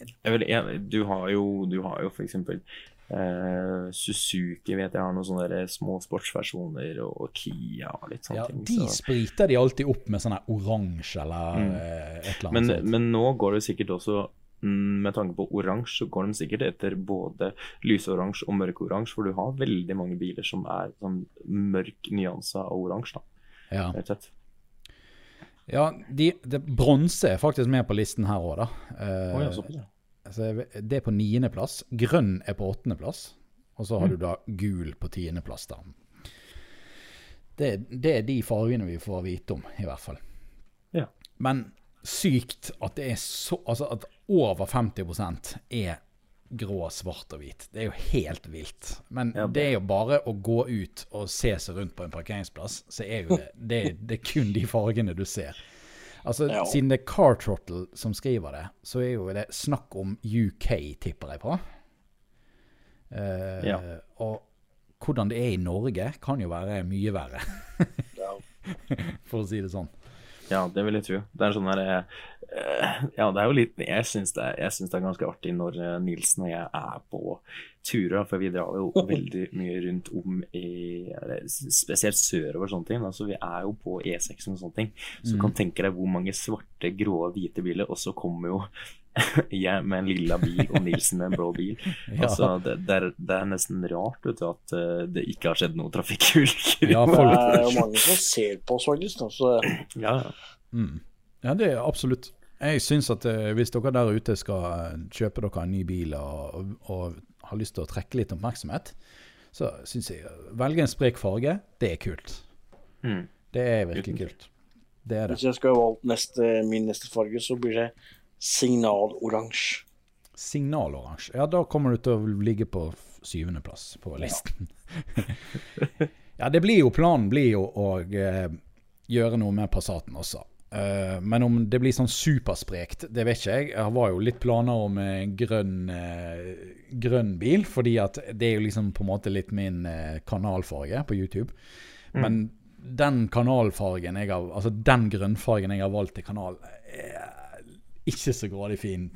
Jeg vil, jeg, du har jo, du har jo for eksempel eh, Suzuki vet jeg har noen sånne små sportsversjoner, og, og Kia og litt sånne Ja, ting. de så- spriter de alltid opp med sånn oransje eller eh, et eller annet Men, men nå går det sikkert også mm, med tanke på oransje, så går de sikkert etter både lyseoransje og mørkeoransje, for du har veldig mange biler som er sånn mørk nyanse av oransje, ja. rett og slett. ja, de, de bronse er faktisk med på listen her òg, da. Uh, oh, ja, såpass, ja. Så jeg vet- det er på niendeplass. Grønn er på åttendeplass. Og så har du da gul på tiendeplass, da. Det, det er de fargene vi får vite om, i hvert fall. Ja. Men sykt at det er så Altså at over 50 er grå, svart og hvit. Det er jo helt vilt. Men Ja, det er jo bare å gå ut og se seg rundt på en parkeringsplass, så er jo det Det, det er kun de fargene du ser. Altså, Ja. Siden det er Car Trottle som skriver det, så er jo det snakk om UK, tipper jeg på. Uh, Ja. Og hvordan det er i Norge, kan jo være mye verre, for å si det sånn. Ja, det vil jeg tro. Det er sånn her eh, Ja, det er jo litt Jeg syns det, det er ganske artig når eh, Nilsen og jeg er på turer, for vi drar jo veldig mye rundt om i Spesielt sørover og sånne ting. Altså, vi er jo på E6 og sånne ting. Så du kan tenke deg hvor mange svarte, grå, hvite biler, og så kommer jo jeg med en lilla bil og Nilsen med en blå bil. Ja. Altså, det, det, er, det er nesten rart vet du, at eh, det ikke har skjedd noen trafikkulykker. Ja, Det er jo mange som ser på oss, faktisk. Da, så ja, ja. Mm. Ja, det er absolutt. Jeg syns at eh, hvis dere der ute skal eh, kjøpe dere en ny bil og, og, og har lyst til å trekke litt oppmerksomhet, så syns jeg velge en sprek farge, det er kult. Mm. Det er virkelig kult. Det er det. hvis jeg skulle valgt neste, min neste farge, så blir det signaloransje. Signaloransje. Ja, da kommer du til å ligge på syvendeplass på listen. ja, det blir jo planen blir jo å eh, gjøre noe med Passaten også. Uh, men om det blir sånn supersprekt, det vet ikke jeg. Jeg var jo litt planer om eh, grønn, eh, grønn bil, fordi at det er jo liksom på en måte litt min eh, kanalfarge på YouTube. Men den kanalfargen jeg har, altså den grønnfargen jeg har valgt til kanal, er ikke så grådig fin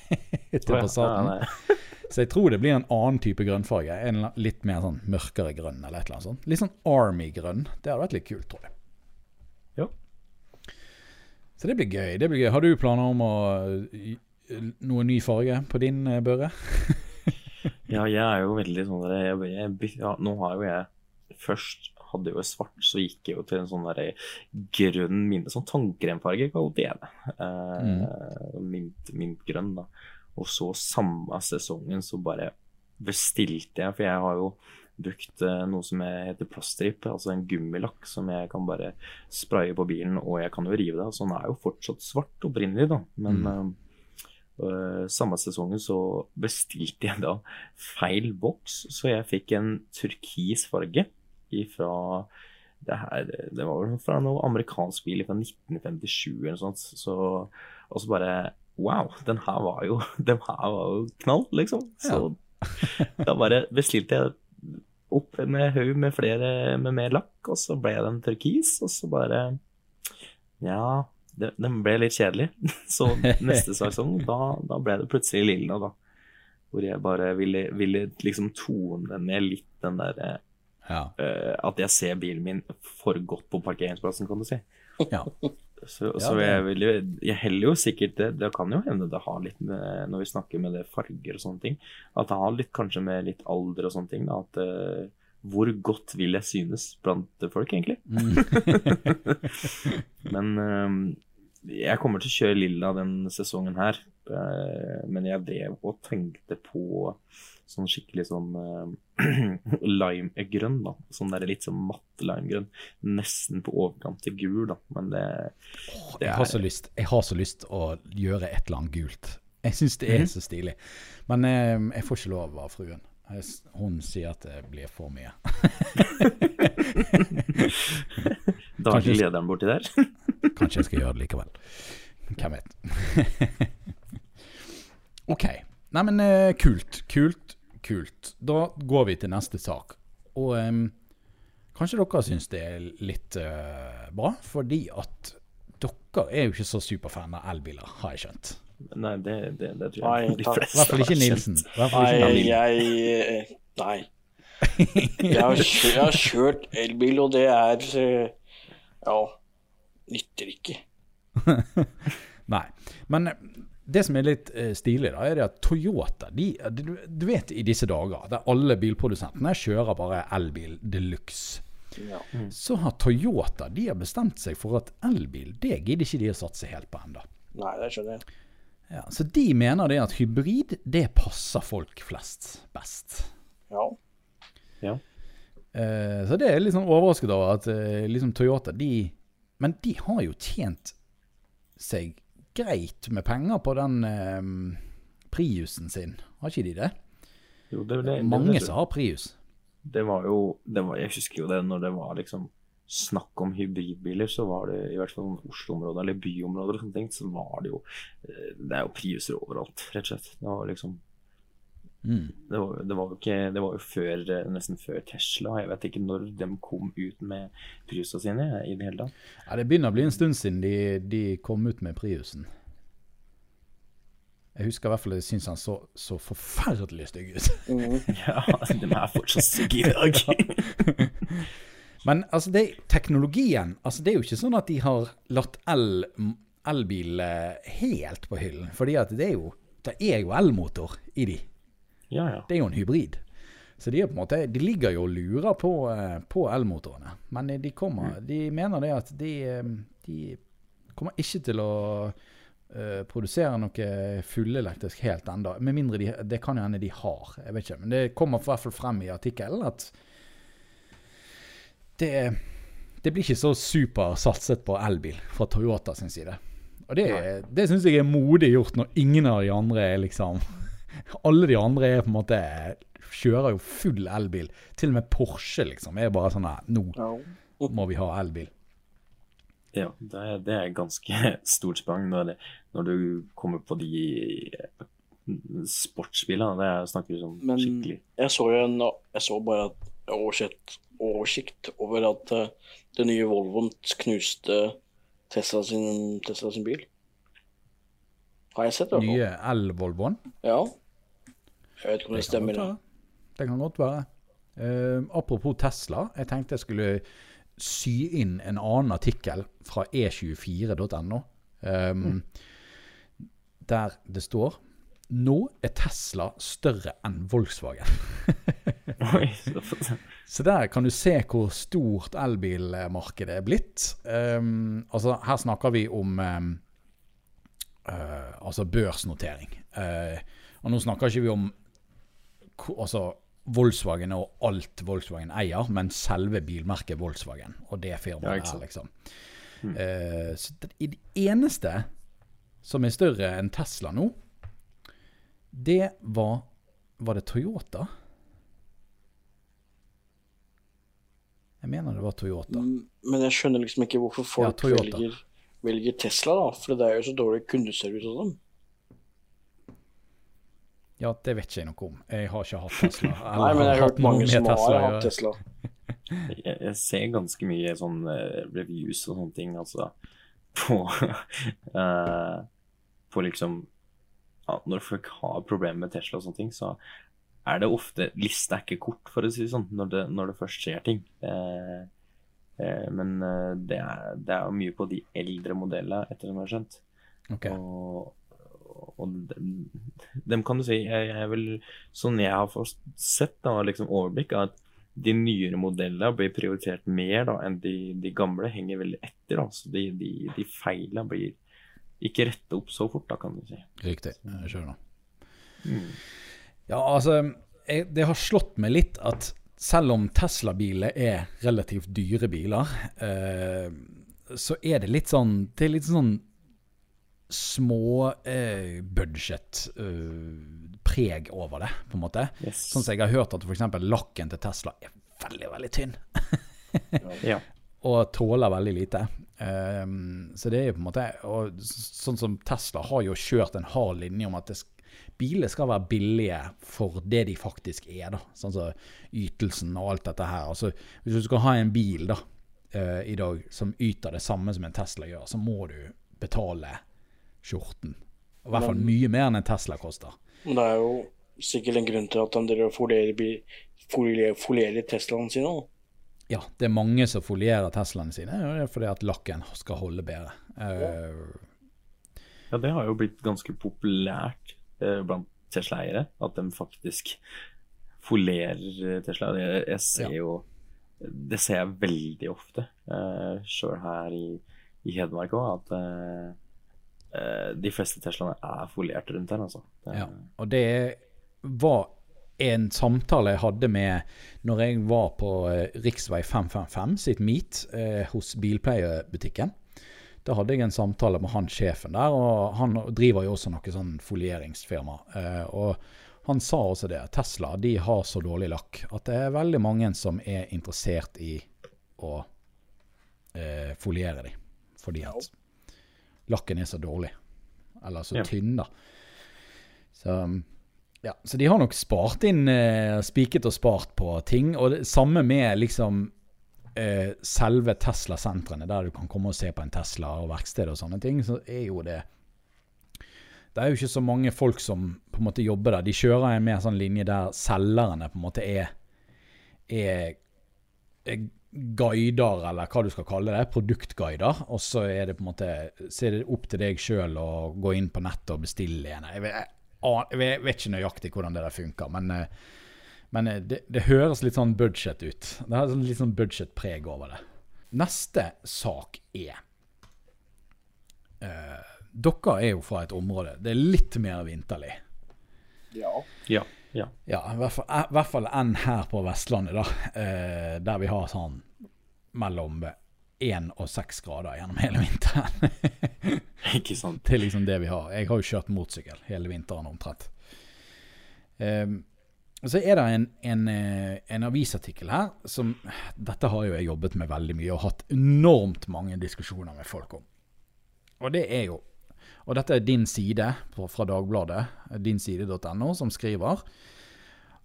til Passaten. Så jeg tror det blir en annen type grønnfarge. En litt mer sånn mørkere grønn eller et eller annet sånt. Litt sånn Army-grønn. Det hadde vært litt kult, tror jeg. Jo. Så det blir gøy. det blir gøy. Har du planer om å noe ny farge på din børe? børre? Ja, jeg er jo veldig sånn jeg, jeg, ja, Nå har jo jeg Først hadde jo svart, så gikk jeg jo til en sånn der grønn minne, sånn tannkremfarge, kalte jeg det. Eh, mint, mintgrønn, da. Og så samme sesongen så bare bestilte jeg, for jeg har jo brukt eh, noe som heter plaststripe, altså en gummilakk som jeg kan bare spraye på bilen, og jeg kan jo rive det. Så den er jo fortsatt svart opprinnelig, da. Men mm. Uh, samme sesongen så bestilte jeg da feil boks, så jeg fikk en turkis farge ifra det her Det var vel fra noe amerikansk bil fra 1957 eller noe sånt. Så, og så bare Wow, den her var jo Den her var jo knall, liksom. Så da bare bestilte jeg opp med haug med flere med mer lakk, og så ble den turkis, og så bare Ja, den ble litt kjedelig. Så neste sesong, da, da ble det plutselig lilla, da. Hvor jeg bare ville, ville liksom tone ned litt den der eh, Ja. At jeg ser bilen min for godt på parkeringsplassen, kan du si. ja. Så, Ja, så jeg vil Jeg heller jo sikkert det Det kan jo hende det har litt med Når vi snakker med det farger og sånne ting, at det har litt kanskje med litt alder og sånne ting, da. At uh, hvor godt vil jeg synes blant folk, egentlig? Men um, jeg kommer til å kjøre lilla den sesongen her. Uh, men jeg drev og tenkte på sånn skikkelig sånn uh, limegrønn, da. Sånn der litt sånn matt limegrønn. Nesten på overkant til gul, da. Men det, det Jeg har, så lyst, jeg har så lyst å gjøre et eller annet gult. Jeg syns det er så stilig. Men eh, jeg får ikke lov av fruen. Jeg Hun sier at det blir for mye. Daglig lederen borti der. Kanskje jeg skal gjøre det likevel. Hvem vet. ok. Nei, men eh, kult. Kult. Kult. Da går vi til neste sak. Og um, kanskje dere syns det er litt uh, bra, fordi at dere er jo ikke så superfan av elbiler, har jeg skjønt. Nei, det, det, det tror Nei, jeg de fleste I hvert fall ikke Nilsen. ikke Nei, jeg Nei. Jeg har, kjørt, jeg har kjørt elbil, og det er eh, Ja, nytter ikke. Nei. Men det som er litt eh, stilig, da, er det at Toyota de, du, vet i disse dager der alle bilprodusentene kjører bare elbil de luxe. Ja. Så har Toyota de har bestemt seg for at elbil det gidder ikke de å satse helt på ennå. Nei, det skjønner jeg. Ja, så de mener det at hybrid det passer folk flest best. Ja. Ja. Eh, så det er litt sånn overrasket over at eh, liksom Toyota de Men de har jo tjent seg greit med penger på den eh, Priusen sin, har ikke de det? Jo, det, det, Mange det, som har Prius. det var jo det var, Jeg husker jo det når det var liksom snakk om hybridbiler, så var det i hvert fall Oslo-området eller byområder og sånne ting, så var det jo eh, Det er jo Priuser overalt, rett og slett. Det var liksom Mm. Det var, det var jo ikke Det var jo før, nesten før Tesla. Jeg vet ikke når de kom ut med Priusa sine i det hele tatt. Ja, det begynner å bli en stund siden de, de kom ut med Priusen. Jeg husker i hvert fall jeg syns han så, så forferdelig stygg ut. Mm. Ja, de er fortsatt stygge i dag. Men altså, det, teknologien altså, Det er jo ikke sånn at de har latt el, elbil helt på hyllen. Fordi at det er jo Det er jo elmotor i de. Ja, ja. Det er jo en hybrid. Så de, måte, de ligger jo og lurer på, eh, på elmotorene. Men de, kommer, de mener det at de, eh, de kommer ikke til å uh, produsere noe fullelektrisk helt enda. Med mindre de, det kan jo hende de har. Jeg vet ikke. Men det kommer i hvert fall frem i artikkelen at det, det blir ikke så super satset på elbil fra Toyota sin side. Og det, det syns jeg er modig gjort når ingen av de andre er liksom Alle de andre er på en måte kjører jo full elbil. Til og med Porsche liksom er bare sånn her Nå må vi ha elbil. ja det, er, det er ganske stort sprang når, det, når du kommer på de eh, sportsbilene. Det er, snakker vi sånn Men skikkelig jeg så jo en Jeg så bare at oversikt, oversikt over at uh, den nye Volvoen knuste Tesla sin, Tesla sin bil. Har jeg sett det? Nye el-Volvoen. Ja. Jeg vet ikke om det det stemmer. godt Det kan godt være. Uh, apropos Tesla. Jeg tenkte jeg skulle sy inn en annen artikkel fra e e24.no. Um, Der det står Nå er Tesla større enn Volkswagen. Så- der kan du se hvor stort elbilmarkedet er blitt. Um, altså Her snakker vi om um, uh, altså børsnotering. Uh, og nå snakker ikke vi om altså Volkswagen og alt Volkswagen eier, men selve bilmerket Volkswagen og det firmaet ja, her, liksom. liksom. Uh, så det, det eneste som er større enn Tesla nå, det var Var det Toyota? Jeg mener det var Toyota. Mm, Men jeg skjønner liksom ikke hvorfor folk Ja, velger, velger Tesla, da. For det er jo så dårlig kundeservice hos dem. Ja, det vet ikke jeg noe om. Jeg har ikke hatt Tesla. Nei, men jeg har hørt mange som har Tesla hatt. Tesla. jeg, jeg ser ganske mye sånn eh, reviews og sånne ting, altså, på uh, På liksom ja, Når folk har problemer med Tesla og sånne ting, så er det ofte Lista er ikke kort, for å si det sånn, når det, når det først skjer ting. Uh, eh, men det er, det er jo mye på de eldre modellene, etter som jeg har skjønt. Okay. Og, og dem, dem kan du si jeg, jeg vil, Sånn jeg har fått sett da, liksom overblikk, er at de nyere modellene blir prioritert mer da, enn de, de gamle. Henger veldig etter. Da. Så de, de, de feilene blir ikke retta opp så fort, da, kan du si. Riktig. Jeg skjønner. Mm. Ja, altså jeg, Det har slått meg litt at selv om Tesla-biler er relativt dyre biler, eh, så er det litt sånn Det er litt sånn små eh, budsjettpreg eh, over det, på en måte. Yes. Sånn som jeg har hørt at f.eks. lakken til Tesla er veldig, veldig tynn. Ja. og tåler veldig lite. Um, så det er jo på en måte og Sånn som Tesla har jo kjørt en hard linje om at det, biler skal være billige for det de faktisk er. da Sånn som ytelsen og alt dette her. Altså, hvis du skal ha en bil da uh, i dag som yter det samme som en Tesla gjør, så må du betale skjorten. I hvert fall mye mer enn en Tesla koster. Men det er jo sikkert en grunn til at de folierer, Teslaen folierer, folierer Teslaene sine. da. Ja, det er mange som folierer Teslaene sine, og det er fordi at lakken skal holde bedre. Uh, Ja, det har jo blitt ganske populært uh, blant Tesla-eiere, at de faktisk folerer Tesla. Jeg, jeg ser Ja. jo Det ser jeg veldig ofte, uh, sjøl her i, i Hedmark òg, at eh, eh, de fleste Teslaene er foliert rundt her, altså. Ja, og det var en samtale jeg hadde med når jeg var på rv. Riksvei 555 sitt meet eh, hos bilpleiebutikken. Da hadde jeg en samtale med han sjefen der, og han driver jo også noe sånn folieringsfirma. Eh, og han sa også det, Tesla de har så dårlig lakk at det er veldig mange som er interessert i å eh, foliere dem. Fordi at lakken er så dårlig. Eller så Ja. tynn, da. Så, ja, så de har nok spart inn, eh, spiket og spart på ting. Og det samme med liksom eh, selve Tesla-sentrene, der du kan komme og se på en Tesla og verksted og sånne ting, så er jo det Det er jo ikke så mange folk som på en måte jobber der. De kjører en mer sånn linje der selgerne på en måte er, er, er guider, eller hva du skal kalle det, produktguider. Og så er det på en måte så er det opp til deg sjøl å gå inn på nettet og bestille en. Jeg vet, jeg, jeg vet- jeg vet ikke nøyaktig hvordan det der funker, men, eh, men eh, det, det høres litt sånn budget ut. Det har litt sånn budgetpreg over det. Neste sak er uh, Dere er jo fra et område Det er litt mer vinterlig. Ja. ja, ja. Ja, i hvert fall, i hvert fall enn her på Vestlandet, da. Eh, der vi har sånn mellom én og seks grader gjennom hele vinteren. Ikke sant. er liksom det vi har. Jeg har jo kjørt motorsykkel hele vinteren omtrent. Um, så er det en, en, eh, en avisartikkel her som Dette har jo jeg jobbet med veldig mye og hatt enormt mange diskusjoner med folk om. Og det er jo Og dette er din side fra Dagbladet, dinside.no, som skriver.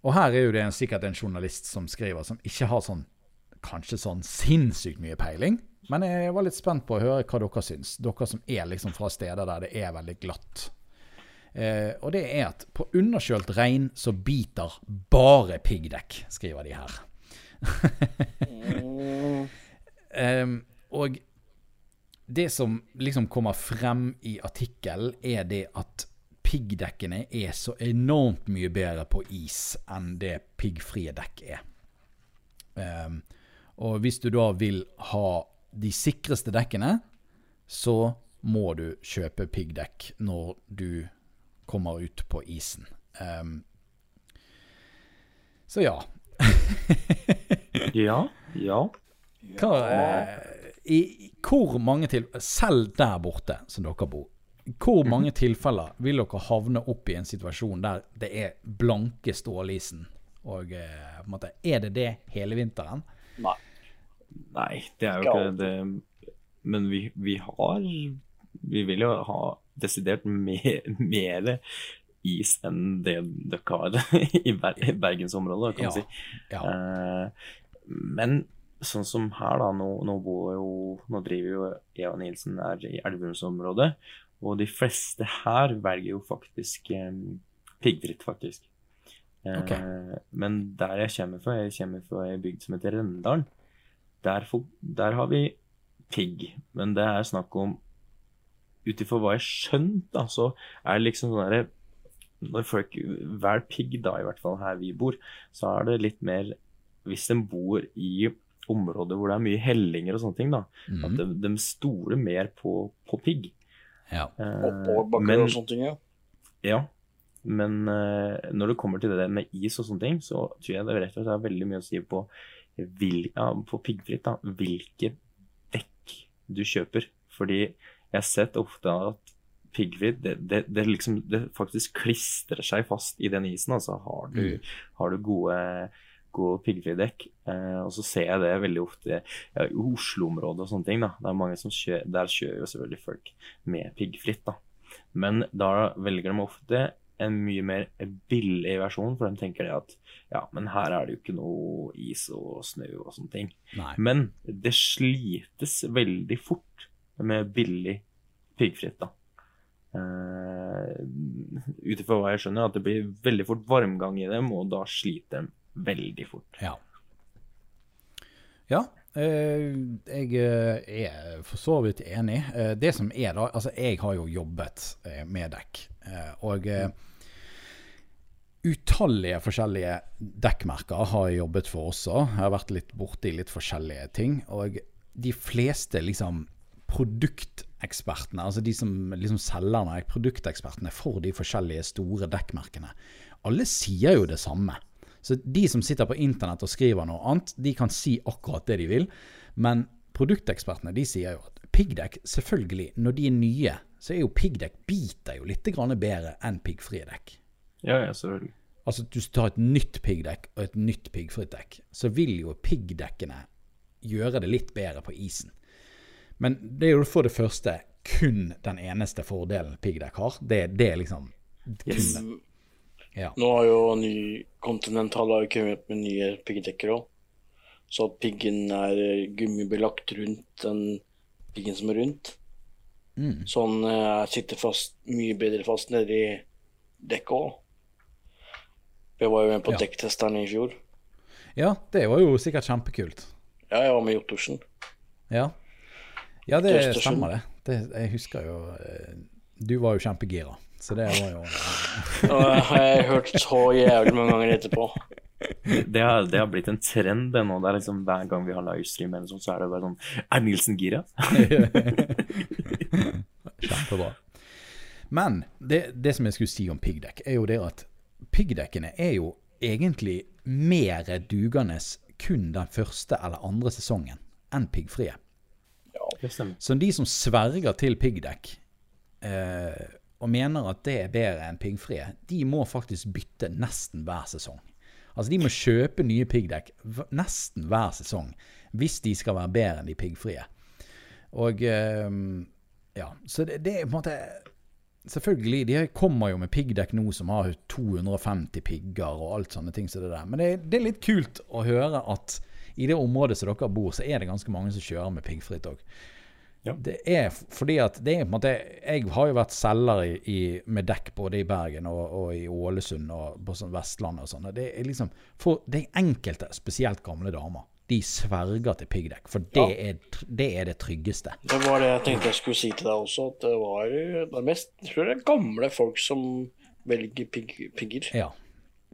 Og her er jo det sikkert en journalist som skriver, som ikke har sånn kanskje sånn sinnssykt mye peiling. Men jeg var litt spent på å høre hva dere syns. Dere som er liksom fra steder der det er veldig glatt. Eh, og det er at på underkjølt regn så biter bare piggdekk, skriver de her. Ehm, og det som liksom kommer frem i artikkelen, er det at piggdekkene er så enormt mye bedre på is enn det piggfrie dekk er. Um, og hvis du da vil ha de sikreste dekkene, så må du kjøpe piggdekk når du kommer ut på isen. Um, så ja. Ja, ja. Hva, eh, i, hvor mange tilfeller, Selv der borte som dere bor, hvor mange tilfeller vil dere havne opp i en situasjon der det er blanke stålisen? Og eh, på en måte, Er det det hele vinteren? nei. Nei, det er jo Ikke det. Men vi, vi har Vi vil jo ha desidert mer, mer is enn det dere har i Ber i bergensområdet, kan Ja, si. ja. Eh, men sånn som her, da. Nå, nå bor jo Nå driver jo Eva Nilsen her i Elverumsområdet. Og de fleste her velger jo faktisk um, piggfritt, faktisk. Eh, Ok. Men der jeg kommer fra, jeg kommer fra ei bygd som heter Rendalen. Der, der har vi pigg, men det er snakk om Ut ifra hva jeg skjønte, så er det liksom sånn derre Når folk velger pigg, da i hvert fall her vi bor, så er det litt mer Hvis de bor i områder hvor det er mye hellinger og sånne ting, da, at Mhm. de, de stoler mer på, på pigg. Ja. Eh, Oppoverbakker men- og sånne ting, ja. Ja, men eh, når det kommer til det der med is og sånne ting, så tror jeg det rett og slett er veldig mye å si på, vil, ja, på piggfritt, da, hvilke dekk du kjøper. Fordi jeg har sett ofte at piggfritt, det, det, det, liksom, det faktisk klistrer seg fast i den isen. Altså har du, har du gode, gode piggfridekk, eh, og så ser jeg det veldig ofte ja, i Oslo-området og sånne ting. da, det er mange som kjører, Der kjører jo selvfølgelig folk med piggfritt. da. Men da velger de ofte en mye mer billig versjon, for de tenker det at ja, men her er det jo ikke noe is og snø og sånne ting. Nei. Men det slites veldig fort med billig piggfritt, da. Uh, Ut ifra hva jeg skjønner, at det blir veldig fort varmgang i dem, og da sliter de veldig fort. Ja. Ja, eh, jeg eh, er for så vidt enig. Eh, det som er da, altså jeg har jo jobbet eh, med dekk, eh, og eh, utallige forskjellige dekkmerker har jeg jobbet for også. Jeg har vært litt borti litt forskjellige ting, og de fleste liksom produktekspertene, altså de som liksom selgerne, produktekspertene for de forskjellige store dekkmerkene, alle sier jo det samme. Så de som sitter på internett og skriver noe annet, de kan si akkurat det de vil. Men produktekspertene de sier jo at piggdekk, selvfølgelig, når de er nye, så er jo piggdekk biter jo litt bedre enn piggfrie dekk. Ja, ja, selvfølgelig. Altså du tar et nytt piggdekk og et nytt piggfritt dekk, så vil jo piggdekkene gjøre det litt bedre på isen. Men det er jo for det første kun den eneste fordelen piggdekk har. Det, det er liksom kun Yes. Ja. Nå har jo ny Continental har kommet med nye piggdekker òg. Så piggen er gummibelagt rundt den piggen som er rundt. Mm. Så den uh, sitter fast, mye bedre fast nedi dekket òg. Jeg var jo med på Ja. dekktesteren i fjor. ja, det var jo sikkert kjempekult. Ja, jeg var med i Ottersen. Ja, ja det stemmer det. det. Jeg husker jo eh, Du var jo kjempegira, så det var jo Og jeg har hørt så jævlig mange ganger etterpå. Det har, det har blitt en trend det nå. Det er liksom Hver gang vi har livestream, eller sånn, så er det bare sånn Er Nilsen gira? Kjempebra. Men det, det som jeg skulle si om piggdekk, er jo det at piggdekkene er jo egentlig mer dugende kun den første eller andre sesongen enn piggfrie. Det stemmer. Så de som sverger til piggdekk eh, og mener at det er bedre enn piggfrie, de må faktisk bytte nesten hver sesong. Altså De må kjøpe nye piggdekk nesten hver sesong hvis de skal være bedre enn de piggfrie. Og eh, ja, så det, det er på en måte Selvfølgelig, de kommer jo med piggdekk nå som har 250 pigger og alt sånne ting Så det. Men det, det er litt kult å høre at i det området som dere bor, så er det ganske mange som kjører med piggfritt òg. Ja. Det er fordi at det er på en måte Jeg har jo vært selger i, i, med dekk både i Bergen og, og i Ålesund og på sånn Vestlandet og sånn. Det er liksom For det er enkelte, spesielt gamle damer, de sverger til piggdekk. For det, Ja. er, det er det tryggeste. Det var det jeg tenkte jeg skulle si til deg også, at det var det mest Jeg tror det er gamle folk som velger pig, pigger. Ja.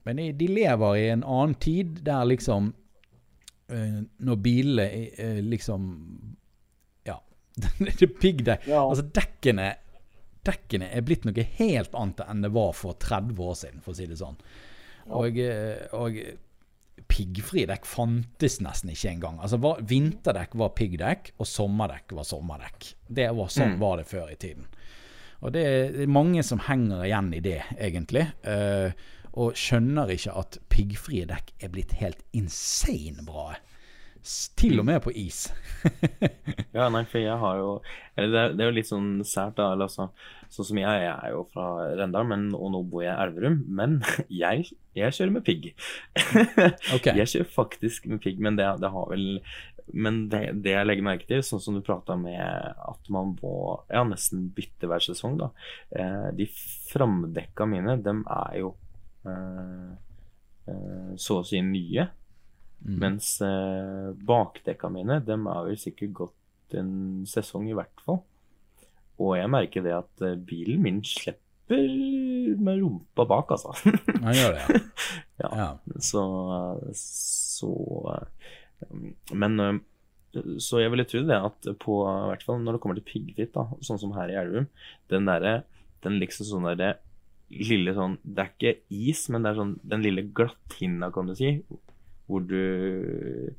Men de- de lever i en annen tid der liksom eh, Når bilene eh, liksom. Det piggdekk. Ja. Altså dekkene Dekkene er blitt noe helt annet enn det var for 30 år siden, for å si det sånn. Og, eh, og piggfrie dekk fantes nesten ikke engang. Altså var, Vinterdekk var piggdekk, og sommerdekk var sommerdekk. Det var Sånn var det før i tiden. Og det det er mange som henger igjen i det, egentlig. Uh, og skjønner ikke at piggfrie dekk er blitt helt insane bra. Til og med på is. Ja, nei, for jeg har jo Eller det er, det er jo litt sånn sært, da. Eller altså, sånn som jeg, jeg er jo fra Rendal, men, og nå bor jeg i Elverum. Men jeg, jeg kjører med pigg. okay. Jeg kjører faktisk med pigg, men det, det har vel Men det, det jeg legger merke til, sånn som du prata med at man må ja, nesten bytte hver sesong, da. Eh, de framdekka mine, dem er jo eh, eh, så å si nye. Mens eh, bakdekka mine, dem er vel sikkert gått en sesong i hvert fall. Og jeg merker det at eh, bilen min slipper med rumpa bak, altså. Han gjør det, ja. ja. Så, så eh, Men eh, så jeg ville tro det at på, hvert fall når det kommer til piggfritt, da, sånn som her i Elverum, den derre den liksom sånn derre lille sånn Det er ikke is, men det er sånn den lille glatthinna, kan du si, hvor du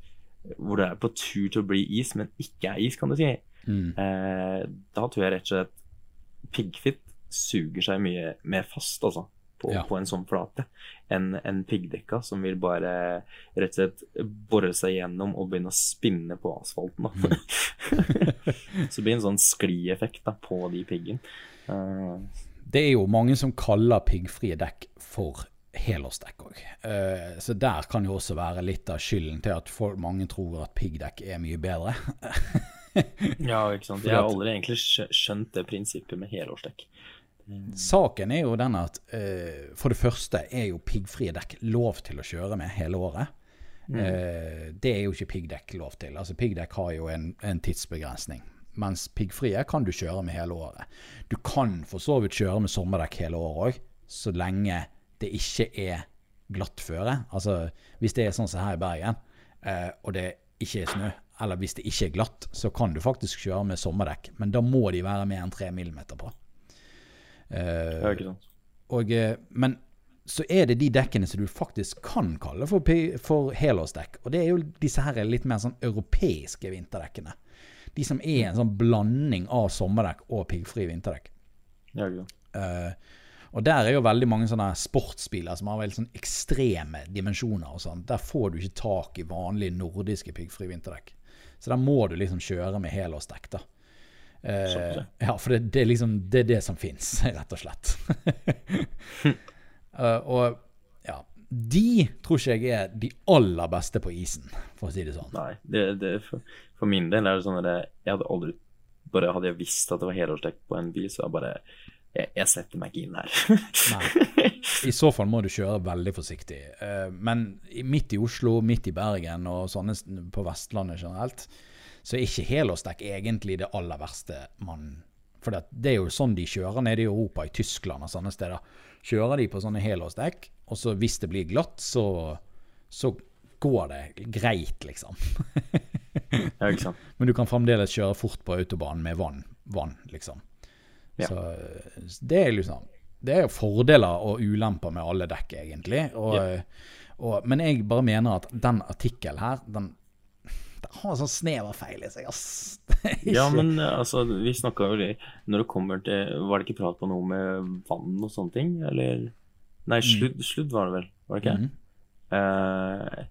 hvor du er på tur til å bli is, men ikke er is, kan du si. Mm. Eh, da tror jeg rett og slett piggfitt suger seg mye mer fast, altså. På, Ja. på en sånn flate enn en piggdekka som vil bare rett og slett bore seg gjennom og begynne å spinne på asfalten. Da. Så det blir en sånn sklieffekt da, på de piggene. Eh, Det er jo mange som kaller piggfrie dekk for helårsdekk òg. Så der kan jo også være litt av skylden til at folk, mange tror at piggdekk er mye bedre. ja, ikke sant. Jeg har aldri egentlig skjønt det prinsippet med helårsdekk. Saken er jo den at eh, for det første er jo piggfrie dekk lov til å kjøre med hele året. Eh, det er jo ikke piggdekk lov til. Altså Piggdekk har jo en, en tidsbegrensning. Mens piggfrie kan du kjøre med hele året. Du kan for så vidt kjøre med sommerdekk hele året òg, så lenge det ikke er glatt føre. Altså hvis det er sånn som her i Bergen, eh, og det ikke er snø, eller hvis det ikke er glatt, så kan du faktisk kjøre med sommerdekk. Men da må de være mer enn 3 millimeter på. Eh, og, eh, men så er det de dekkene som du faktisk kan kalle for, for helårsdekk. Og det er jo disse her litt mer sånn europeiske vinterdekkene. De som er en sånn blanding av sommerdekk og piggfrie vinterdekk. Ja. Eh, og der er jo veldig mange sånne sportsbiler som har veldig sånn ekstreme dimensjoner og sånn. Der får du ikke tak i vanlige nordiske piggfrie vinterdekk. Så der må du liksom kjøre med helårsdekk, da. Eh, ja. for det, det, er liksom, det er det som fins, rett og slett. uh, og ja, de tror ikke jeg er de aller beste på isen, for å si det sånn. Nei, det, det, for, for min del er det sånn at jeg hadde aldri Bare hadde jeg visst at det var helårsdekk på en bil, så jeg bare Jeg, jeg setter meg ikke inn her. Nei. I så fall må du kjøre veldig forsiktig. Eh, Men midt i Oslo, midt i Bergen og sånne på Vestlandet generelt, så er ikke helårsdekk egentlig det aller verste man For det, det er jo sånn de kjører nede i Europa, i Tyskland og sånne steder. Kjører de på sånne helårsdekk, og så hvis det blir glatt, så, så går det greit, liksom. ja, ikke sant. Men du kan fremdeles kjøre fort på autobanen med vann, vann liksom. Ja. Så det er liksom Det er jo fordeler og ulemper med alle dekk, egentlig. Og, Ja. og, men jeg bare mener at den artikkelen her, den, det har en sånn snev av feil i seg, ass. Er Ja, men eh, altså, vi snakka jo det Når det kommer til Var det ikke prat på noe med vann og sånne ting, eller Nei, sludd, sludd var det vel, var det ikke? Mhm. Uh,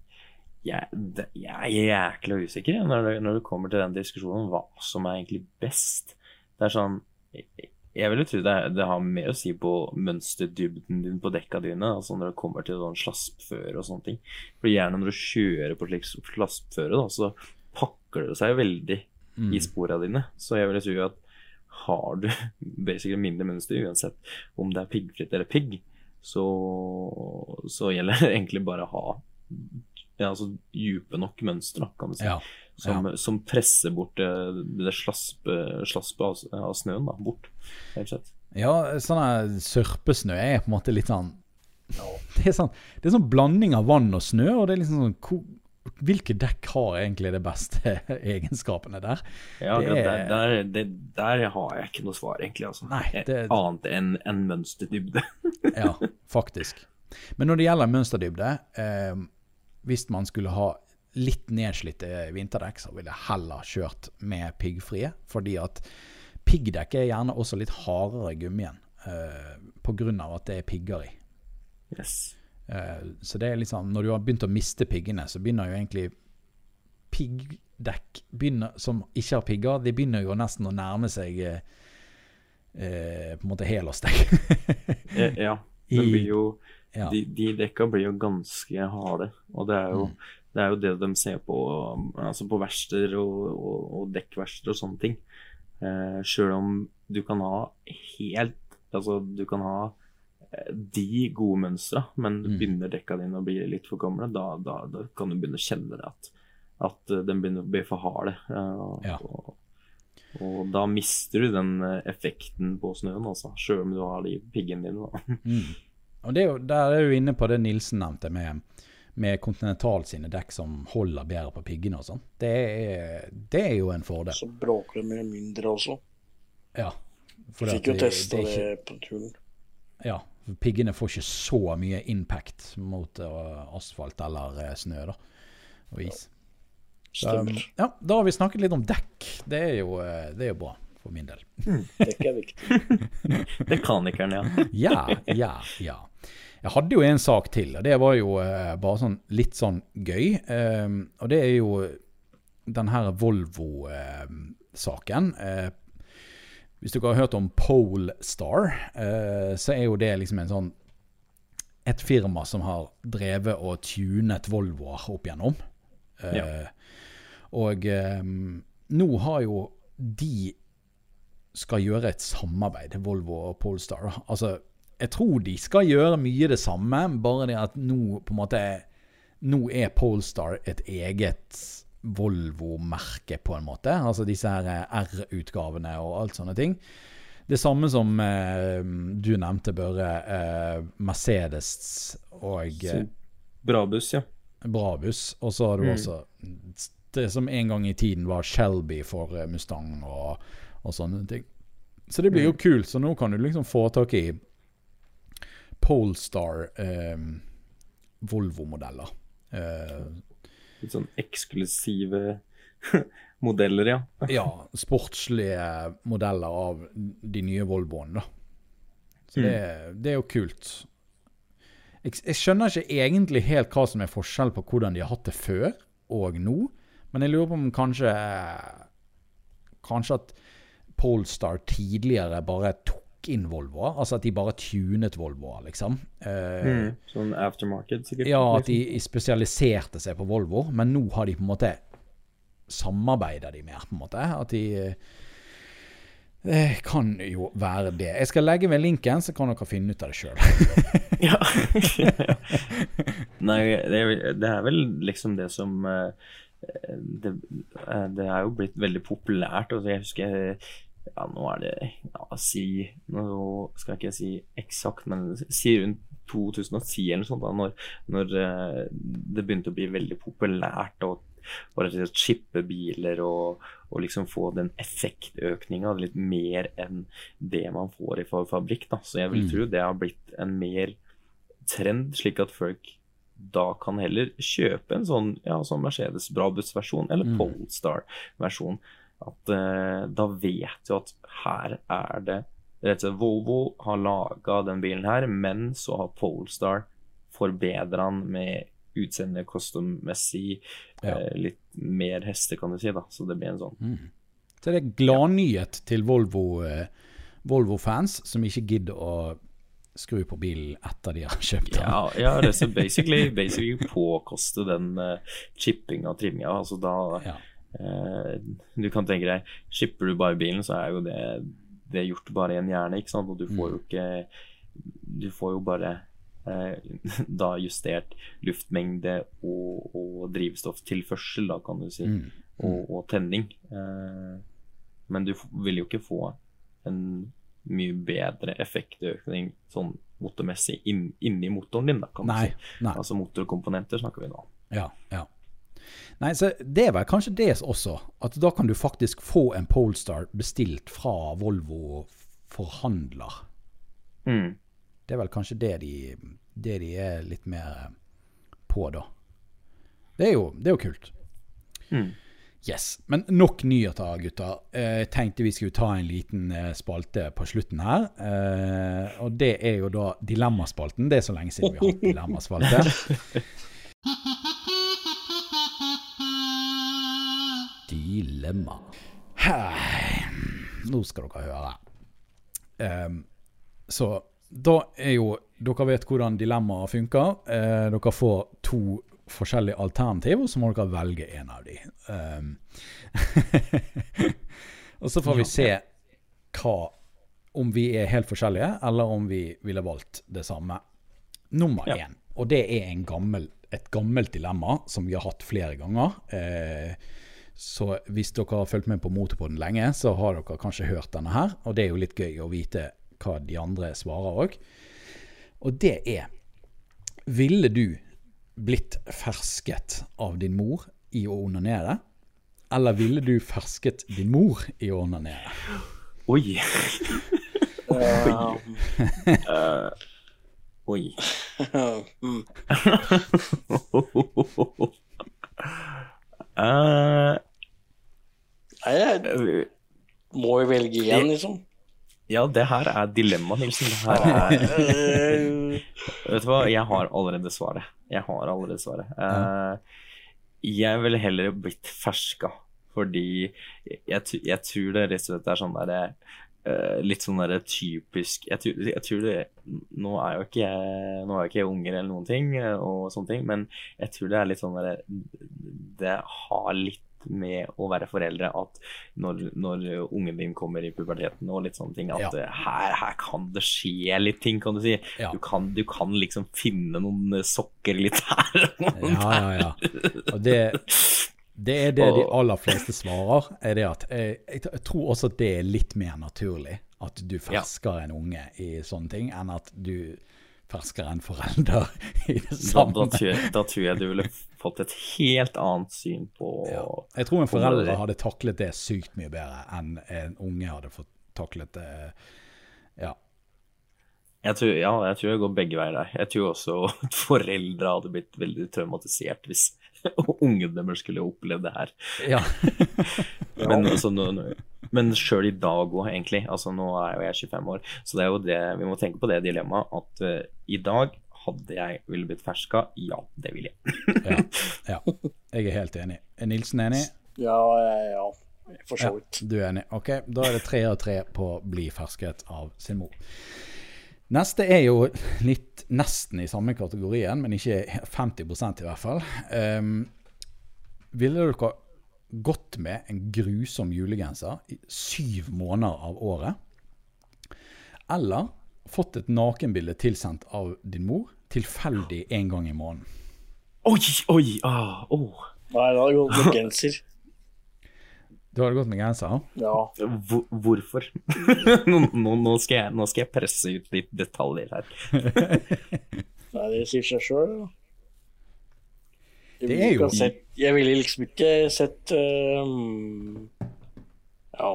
jeg, det, jeg er jækla usikker når det, når det kommer til den diskusjonen hva som er egentlig best. Det er sånn Jeg, jeg vil jo tro det, det har mer å si på mønsterdybden din på dekka dine, altså når det kommer til sånn slaspføre og sånne ting. For gjerne når du kjører på slik slaspføre, da, så pakker det seg veldig Mm. i sporene dine. Så jeg vil tro at har du basically mindre mønster, uansett om det er piggfritt eller pigg, så, så gjelder det egentlig bare å ha ja, altså dype nok mønster, kan du si. Ja. Som, som presser bort det, det slaspet slaspet av, av snøen da, bort. Helt sett. ja, sånn sørpesnø er på en måte litt sånn Det er sånn, det er sånn blanding av vann og snø, og det er liksom sånn hvor- Hvilke dekk har egentlig de beste egenskapene der? Ja, Det er- der, der, det, der har jeg ikke noe svar, egentlig. Altså. Nei, det- Annet enn en mønsterdybde. Ja, faktisk. Men når det gjelder mønsterdybde, eh, hvis man skulle ha litt nedslitte vinterdekk, så ville jeg heller kjørt med piggfrie. Fordi at piggdekk er gjerne også litt hardere gummi enn uh, av at det er pigger i. yes. Uh, så det er liksom, når du har begynt å miste piggene, så begynner jo egentlig piggdekk som ikke har pigger, de begynner jo nesten å nærme seg uh, eh, på en måte helårsdekk. Ja. Det blir jo, de, de dekka blir jo ganske harde. Og det er jo, Mm. Det, er jo det de ser på altså på verksteder og, og, og dekkverksteder og sånne ting. Eh, Sjøl om du kan ha helt Altså, du kan ha eh, de gode mønstra, men Mm. begynner dekka dine å bli litt for gamle, da, da, da kan du begynne å kjenne det at, at eh, den begynner å bli for harde. Eh, Ja. og, og da mister du den eh, effekten på snøen, altså. Sjøl om du har de piggene dine. Da. Mm. Og det er jo, Der er du inne på det Nilsen nevnte med, med Continental sine dekk som holder bedre på piggene og sånn. Det, det er jo en fordel. Så bråker det mye mindre også. Ja. For fikk jo det- testa det det, ikke- på turen. Ja, piggene får ikke så mye impact mot uh, asfalt eller uh, snø da, og is. Så, um, ja, da har vi snakket litt om dekk. Det er jo, uh, det er jo bra for min del. Dekk er viktig. Mekanikeren, ja. Ja, ja, ja. Jeg hadde jo en sak til, og det var jo eh, bare sånn litt sånn gøy. Eh, og det er jo den her Volvo-saken. Eh, hvis dere har hørt om Polestar, uh, så er jo det liksom en sånn et firma som har drevet og tunet Volvoer opp igjennom. Eh, Ja. Og eh, nå har jo de skal gjøre et samarbeid, Volvo og Polestar. Altså, jeg tror de skal gjøre mye det samme, bare det at nå på en måte Nå er Polestar et eget Volvo-merke, på en måte. Altså disse her eh, R-utgavene og alt sånne ting. Det samme som eh, du nevnte, Børre. Eh, Mercedes og eh, Brabus, ja. Brabus. Og så har du Mm. også det som en gang i tiden var Shelby for eh, Mustang og, og sånne ting. Så det blir jo kult. Så nå kan du liksom få tak i Polestar eh, Volvo-modeller. Eh, Litt sånn eksklusive modeller, ja. ja, sportslige modeller av de nye Volvoene, da. Så det, det er jo kult. Jeg, jeg skjønner ikke egentlig helt hva som er forskjell på hvordan de har hatt det før og nå, men jeg lurer på om kanskje Kanskje at Polestar tidligere bare tok inn Volvoer. Altså at de bare tunet Volvoer, liksom. Uh, Mm. Sånn aftermarket, sikkert. ja, at liksom. de spesialiserte seg på Volvo, men nå har de på en måte Samarbeider de mer, på en måte. At de Det kan jo være det. Jeg skal legge ved linken, så kan dere finne ut av det sjøl. Ja. Nei, det er, det er vel liksom det som eh, det, eh, det er jo blitt veldig populært. Altså jeg husker ja, nå er det ja, si Nå skal jeg ikke si eksakt, men si rundt 2010 eller noe sånt, da, når, når eh, det begynte å bli veldig populært å bare chippe biler og, og liksom få den effektøkninga litt mer enn det man får i fabrikk. Da. Så jeg vil Mm. tro det har blitt en mer trend, slik at folk da kan heller kjøpe en sånn, ja, sånn Mercedes Brabus-versjon eller Mm. Polestar-versjon. At eh, da vet du at her er det rett og slett Volvo har laga den bilen her, men så har Polestar forbedra den med utseende kostummessig, Ja. eh, litt mer hester, kan du si. da, Så det blir en sånn Mm. Så det er gladnyhet til Volvo, eh, Volvo-fans som ikke gidder å skru på bilen etter de har kjøpt den. Ja, ja det er basically, basically påkoste den uh, chippinga og trimminga. Altså da Ja. Eh, Du kan tenke deg, skipper du bare bilen, så er jo det, det er gjort bare i en hjerne, ikke sant. Og du får jo ikke Du får jo bare eh, da justert luftmengde og, og drivstofftilførsel, da, kan du si. Mm. Og, og tenning. Eh, men du vil jo ikke få en mye bedre effektøkning sånn motormessig inn, inni motoren din, da, kan Nei, du si. nei. Altså motorkomponenter snakker vi nå om. Ja, ja. Nei, så Det vel kanskje det også, at da kan du faktisk få en Polestar bestilt fra Volvo forhandler. Mm. Det er vel kanskje det de, det de er litt mer på, da. Det er jo, det er jo kult. Mm. Yes. Men nok nyheter, gutter. Eh, Jeg tenkte vi skulle ta en liten eh, spalte på slutten her. Eh, og det er jo da Dilemmaspalten. Det er så lenge siden vi har hatt Dilemmaspalte. Dilemma. Hei. Nå skal dere høre. Um, så da er jo Dere vet hvordan dilemmaer funker. Uh, dere får to forskjellige alternativer, og så må dere velge en av de. Um, og så får vi se hva Om vi er helt forskjellige, eller om vi ville valgt det samme. Nummer Ja. og det er en gammel, et gammelt dilemma som vi har hatt flere ganger. Eh, så hvis dere har fulgt med på Motorpodden lenge, så har dere kanskje hørt denne her. Og det er jo litt gøy å vite hva de andre svarer òg. Og det er Ville du blitt fersket av din mor i å onanere? Eller ville du fersket din mor i å onanere? Oi. Oi. Uh, oi. mm. Nei, jeg må jo velge igjen, liksom. ja, det her er dilemma, Nilsen. Det her er Vet du hva, jeg har allerede svaret. Jeg har allerede svaret. Uh, jeg ville heller blitt ferska, fordi jeg, jeg tror det rett og slett er sånn derre Uh, Litt sånn derre typisk jeg jeg tror det Nå er jo ikke jeg Nå er jo ikke jeg unger eller noen ting, eh, og sånne ting, men jeg tror det er litt sånn derre Det har litt med å være foreldre at når, når ungen din kommer i puberteten og litt sånne ting, at Ja. eh, her, her kan det skje litt ting, kan du si. Ja. Du, kan, du kan liksom finne noen eh, sokker litt her. og noen Ja, ja, ja. Og det, det er det de aller fleste svarer. er det at jeg, jeg tror også at det er litt mer naturlig at du fersker en unge i sånne ting, enn at du fersker en forelder i det Da, samme. da, tror jeg, da tror jeg du ville fått et helt annet syn på Ja. Jeg tror en forelder hadde taklet det sykt mye bedre enn en unge hadde fått taklet det. Ja. jeg tror, Ja, jeg tror jeg går begge veier der. Jeg tror også at foreldre hadde blitt veldig traumatisert hvis ungen deres skulle opplevd det her. ja. Men, altså, nå, nå, men sjøl i dag òg, egentlig. Altså, nå er jo jeg 25 år, så det er jo det vi må tenke på det dilemmaet at uh, i dag hadde jeg ville blitt ferska. Ja, det ville jeg. ja. ja. Jeg er helt enig. Er Nilsen enig? Ja, ja, for så Ja, du er enig. Ok, da er det tre av tre på å bli fersket av sin mor. Neste er jo litt nesten i samme kategorien, men ikke 50% i hvert fall. Um, ville dere gått med en grusom julegenser i syv måneder av året? Eller fått et nakenbilde tilsendt av din mor tilfeldig en gang i måneden? Oi, oi, ah, oh. Nei, da har det gått med genser. Du hadde gått med genser? Ja. Hvor, hvorfor? nå, nå, nå, skal jeg, nå skal jeg presse ut litt detaljer her. Nei, det sier seg sjøl. Jeg, Det er jo- sett, jeg ville liksom ikke sett um, Ja.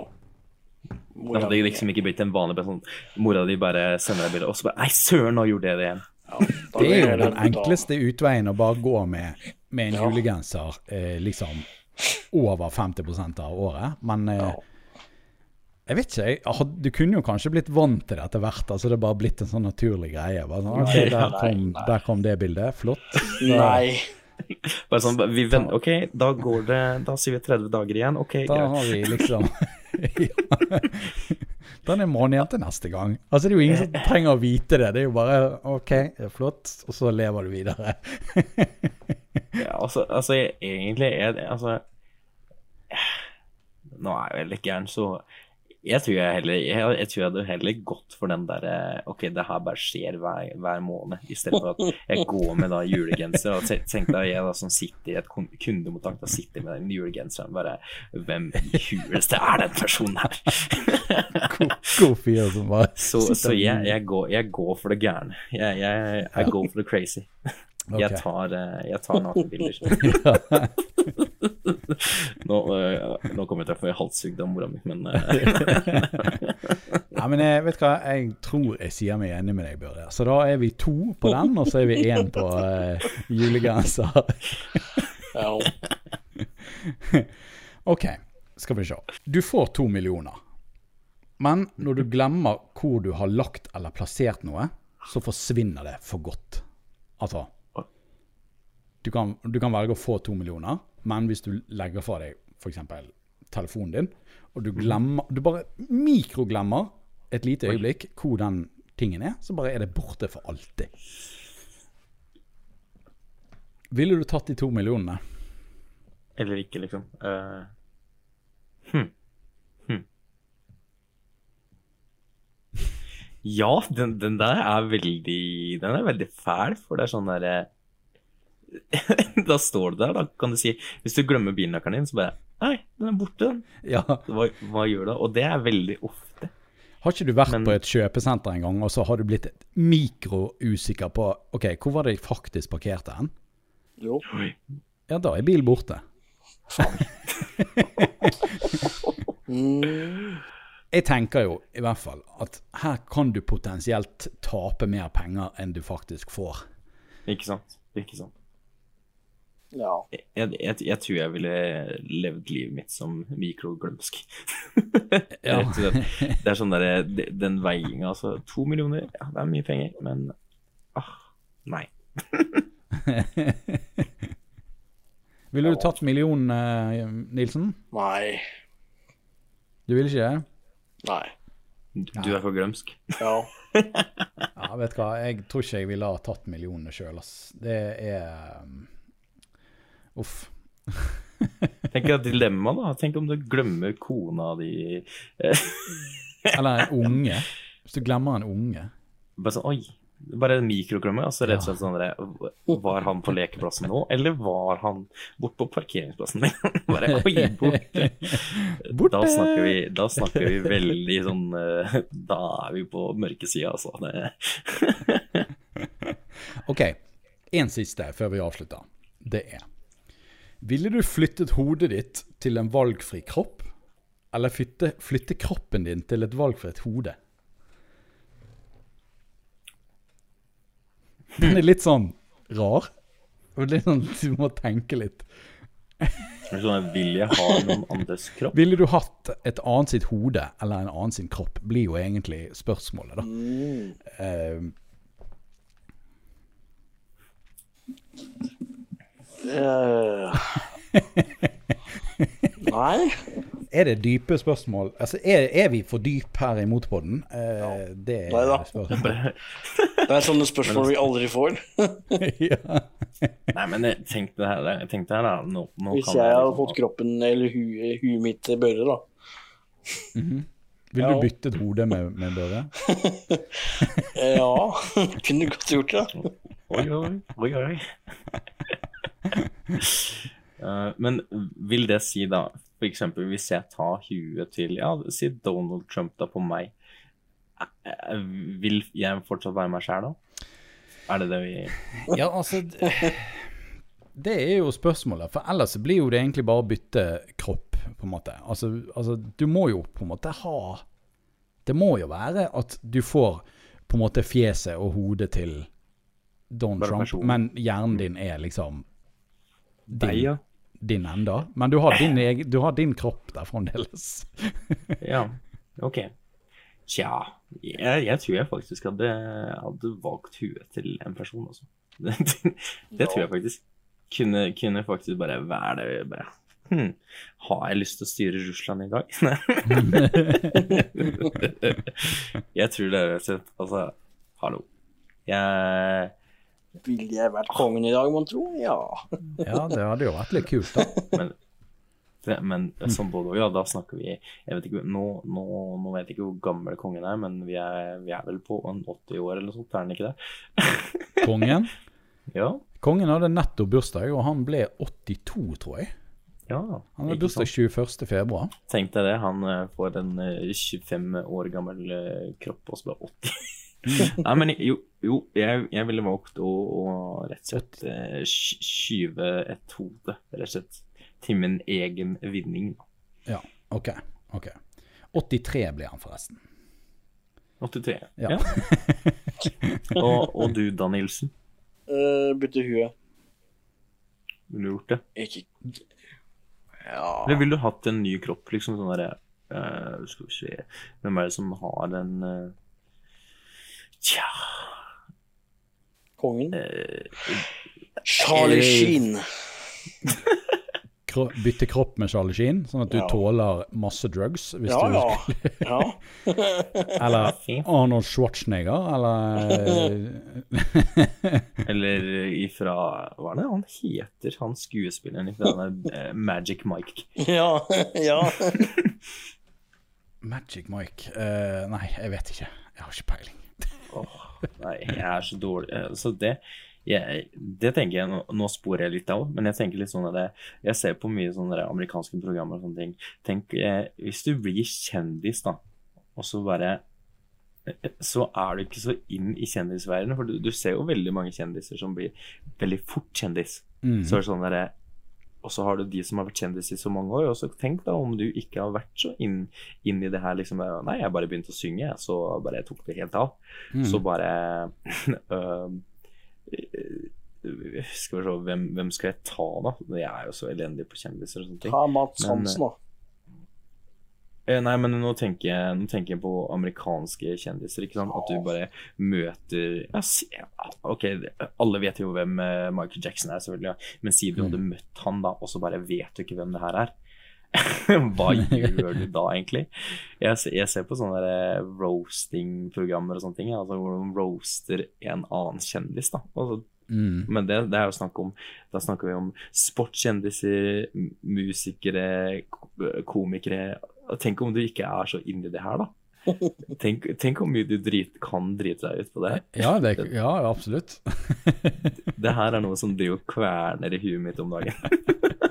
Da hadde jeg liksom ikke blitt en vanlig person. Mora di bare sender deg bilde, og så bare Nei, søren, nå gjorde jeg det igjen. Ja, Det er jo den enkleste utveien å bare gå med, med en Ja. julegenser eh, liksom over 50% av året. Men eh, Ja. jeg vet ikke. Jeg, du kunne jo kanskje blitt vant til det etter hvert. altså Det er bare blitt en sånn naturlig greie. Bare sånn, okay, der kom, der kom det bildet. Flott. Nei. Bare sånn, vi venter, OK, da går det Da sier vi 30 dager igjen. OK, Da greit. har vi liksom Da er måned igjen til neste gang. Altså Det er jo ingen som trenger å vite det. Det er jo bare OK, det er flott, og så lever du videre. Ja, altså, altså egentlig er det Altså Nå er jeg vel ikke en så jeg tror jeg heller jeg, jeg tror jeg hadde heller gått for den derre OK, det her bare skjer hver, hver måned, i stedet for at jeg går med da julegenser. Og te- tenk deg jeg da som sitter i et kun- kundemottak, da sitter med den julegenseren, bare Hvem i huleste er den personen her? God som bare Så, så jeg, jeg, går, jeg går for det gærne. Jeg, jeg, jeg går for det crazy. Jeg Ok. tar, eh, jeg tar nakenbilder. nå, eh, nå kommer jeg til å få halshugd av mora mi, men eh, Ja, men jeg vet hva, jeg tror jeg sier meg enig med deg, Børre. Så da er vi to på den, og så er vi én på uh, julegenser. Ja. Ok, skal vi se. Du får to millioner. Men når du glemmer hvor du har lagt eller plassert noe, så forsvinner det for godt. Altså du kan, du kan velge å få to millioner, men hvis du legger fra deg f.eks. telefonen din, og du glemmer Du bare mikroglemmer et lite øyeblikk hvor den tingen er, så bare er det borte for alltid. Ville du tatt de to millionene? Eller ikke, liksom. Uh, hm. Hm. Ja, den, den der er veldig Den er veldig fæl, for det er sånn derre Da står du der, da kan du si Hvis du glemmer bilnøkkelen din, så bare Nei, den er borte, den. Ja. Hva, hva gjør du da? Og det er veldig ofte. Har ikke du vært Men- på et kjøpesenter en gang, og så har du blitt mikrousikker på Ok, hvor var det jeg faktisk parkerte den? Jo. Ja, da er bil borte. Jeg tenker jo i hvert fall at her kan du potensielt tape mer penger enn du faktisk får. Ikke sant? Ikke sant? Ja. Jeg, jeg, jeg tror jeg ville levd livet mitt som mikroglømsk. Ja. Det er sånn derre den veiinga, altså. To millioner, ja, det er mye penger, men ah, nei. Ville du tatt millionen, eh, Nilsen? Nei. Du vil ikke det? Nei. Du er for glømsk. Ja. Ja, vet du hva, jeg tror ikke jeg ville ha tatt millionene sjøl, ass. Det er um, Uff. Tenk deg dilemma, da. Tenk om du glemmer kona di. Eller en unge. Hvis du glemmer en unge. Bare sånn, oi. Bare en mikroklemme. Altså rett og slett sånn der, Var han på lekeplassen nå, eller var han bort på parkeringsplassen min? Bare oi, borte. Borte! Da snakker vi, da snakker vi veldig sånn eh, Da er vi på mørkesida, altså. Det, Ok, en siste før vi avslutter. Det er Ville du flyttet hodet ditt til en valgfri kropp, eller flytte, flytte kroppen din til et valgfritt hode? Den er litt sånn rar. Og litt sånn, Du må tenke litt. sånn, vil jeg ha noen andres kropp? Ville du hatt et annet sitt hode eller en annen sin kropp, blir jo egentlig spørsmålet, da. Mm. Eh. Nei. er det dype spørsmål? Altså, er, er vi for dyp her i Motpodden? Eh, det er Nei da. Det er sånne spørsmål vi aldri får. ja. Nei, men jeg tenkte her, jeg tenkte her da. Nå, nå Hvis kan jeg hadde liksom- fått kroppen eller huet, hu mitt til Børre, da. Vil Ja. du et hode med, med Børre? Eh, Ja, kunne godt gjort det. Oi, oi, oi, oi. Eh, men vil det si da, eksempel hvis jeg tar huet til, ja, si Donald Trump da på meg, eh, vil jeg fortsatt være meg selv da? Er det det vi... Ja, altså det, er jo spørsmålet. For ellers så blir jo det egentlig bare å bytte kropp, på en måte. Altså, altså, du må jo på en måte ha Det må jo være at du får på en måte fjeset og hodet til Donald Trump, men hjernen din er liksom Ja. din enda. Men du har din, du har din kropp der fremdeles. Ja, ok. Tja, jeg, jeg tror jeg faktisk hadde, hadde valgt huet til en person altså. Det, det tror jeg faktisk. Kunne, kunne faktisk bare være det. Bare. Hmm. har jeg lyst til å styre Russland i dag? jeg tror det er rett og slett Altså, hallo. Jeg Ville jeg vært kongen i dag, mon tro? Ja. Ja, det hadde jo vært litt kult, da. Men, det, men sånn både òg, ja, da snakker vi jeg vet ikke, nå, nå, nå vet jeg ikke hvor gammel kongen er, men vi er, vi er vel på en 80 år eller noe sånt, er han ikke det? Kongen. Ja, Kongen hadde nettopp bursdag, og han ble 82, tror jeg. ja. Han hadde bursdag sant? 21. februar. Tenk deg det, han eh, får en eh, 25 år gammel eh, kropp og så bare 80. Nei, men jo, jo jeg, jeg ville valgt å, å rett og slett eh, skyve et hode, rett og slett, til min egen vinning. Ja, ok. ok. 83 ble han forresten. 83. Ja. og, og du da, Nilsen? Uh, bytte huet. Ville du gjort det? Ikke Ja Eller ville du hatt en ny kropp, liksom sånn derre uh, Skal vi se Hvem er det som har den eh, Tja Kongen. eh, Charlie eh, Sheen. Kro bytte kropp med Charlie Sheen, sånn at du Ja. tåler masse drugs. Hvis Ja, du, ja. ja. Eller Arnold Schwarzenegger, eller Eller ifra Hva er det han heter, han skuespilleren ifra denne eh, Magic Mike? Ja. ja. Magic Mike. uh, nei, jeg vet ikke. Jeg har ikke peiling. Åh, nei, jeg er så dårlig eh, Så det jeg, det tenker jeg, nå, nå sporer jeg litt av, men jeg tenker litt sånn at jeg, jeg ser på mye sånne amerikanske programmer og sånne ting. Tenk, eh, hvis du blir kjendis, da, og så bare eh, Så er du ikke så inn i kjendisverdenen, for du, du ser jo veldig mange kjendiser som blir veldig fort kjendis. Mm. Så er det sånn derre Og så har du de som har vært kjendiser i så mange år. Og så tenk da om du ikke har vært så inn, inn i det her liksom Nei, jeg bare begynte å synge, så bare jeg tok det helt av. Mm. Så bare øh, øh, Skal vi se, hvem, hvem skal jeg ta, da? Jeg er jo så elendig på kjendiser og sånne ting. Ta Mats Hansen, da. Eh, Nei, men nå tenker, jeg, nå tenker jeg på amerikanske kjendiser. ikke sant? At du bare møter ja, se, Ok, alle vet jo hvem eh, Michael Jackson er, selvfølgelig. Ja. Men si du hadde møtt han, da, og så bare vet du ikke hvem det her er. Hva gjør du da, egentlig? Jeg, ser- jeg ser på sånne eh, roasting-programmer og sånne ting. Altså hvor de roaster en annen kjendis. da. Altså, Mm. men det, det er jo snakk om Da snakker vi om sportskjendiser, musikere, komikere. Tenk om du ikke er så inni det her, da. Tenk, tenk hvor mye du drit, kan drite deg ut på det. Ja, det, ja, absolutt. Det her er noe som driver og kverner i huet mitt om dagen.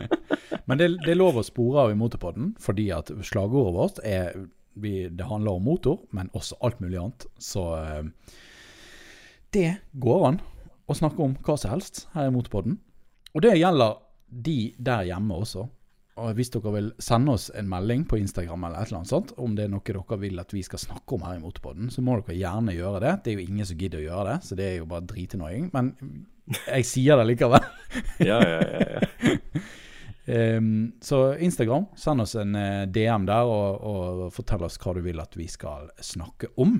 Men det, det er lov å spore av i Motorpodden, fordi at slagordet vårt er vi, Det handler om motor, men også alt mulig annet. Så eh, det går an å snakke om hva som helst her i Motorpodden. Og det gjelder de der hjemme også. Og Hvis dere vil sende oss en melding på Instagram eller et eller annet sånt, om det er noe dere vil at vi skal snakke om her i Motorpodden, så må dere gjerne gjøre det. Det er jo ingen som gidder å gjøre det, så det er jo bare dritannoying. Men jeg sier det likevel. Ja, ja, ja, ja. Um, så Instagram, send oss en eh, DM der og, og fortell oss hva du vil at vi skal snakke om.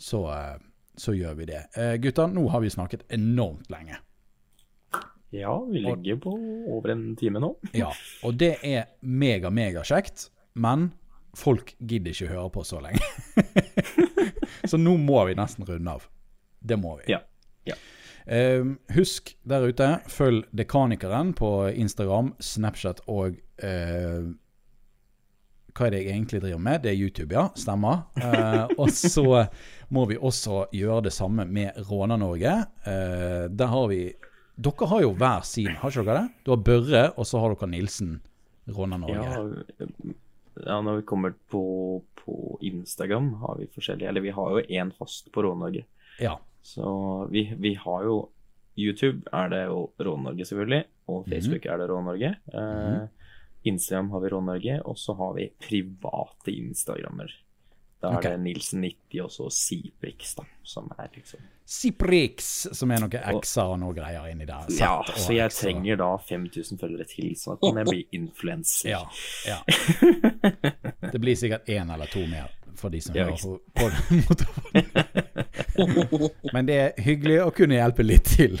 Så, eh, så gjør vi det. Uh, gutter, nå har vi snakket enormt lenge. Ja, vi ligger på over en time nå. Ja, og det er mega, mega kjekt, men folk gidder ikke høre på så lenge. så nå må vi nesten runde av. Det må vi. Ja. ja. Uh, husk der ute, følg Dekanikeren på Instagram, Snapchat og uh, Hva er det jeg egentlig driver med? Det er YouTube, ja. Stemmer. Eh, og så må vi også gjøre det samme med Råna-Norge. Eh, der har vi Dere har jo hver sin, har ikke dere det? Du har Børre, og så har dere Nilsen. Ronna Norge. Ja, ja, når vi kommer på, på Instagram, har vi forskjellige Eller vi har jo én fast på Rå-Norge. Ja. Så vi, vi har jo YouTube er det jo Rå-Norge, selvfølgelig. Og Facebook Facebook er det Rå-Norge. Eh, Instagram har vi Rå-Norge, og så har vi private Instagrammer. Da er okay. det Nilsen90 og så Siprix, da, som er liksom Siprix, som er noen X-er og noe greier inni der. Z Ja, så jeg X og- trenger da 5000 følgere til, så da kan jeg bli influenser. Ja, ja. Det blir sikkert én eller to mer for de som hører på, på. Men det er hyggelig å kunne hjelpe litt til.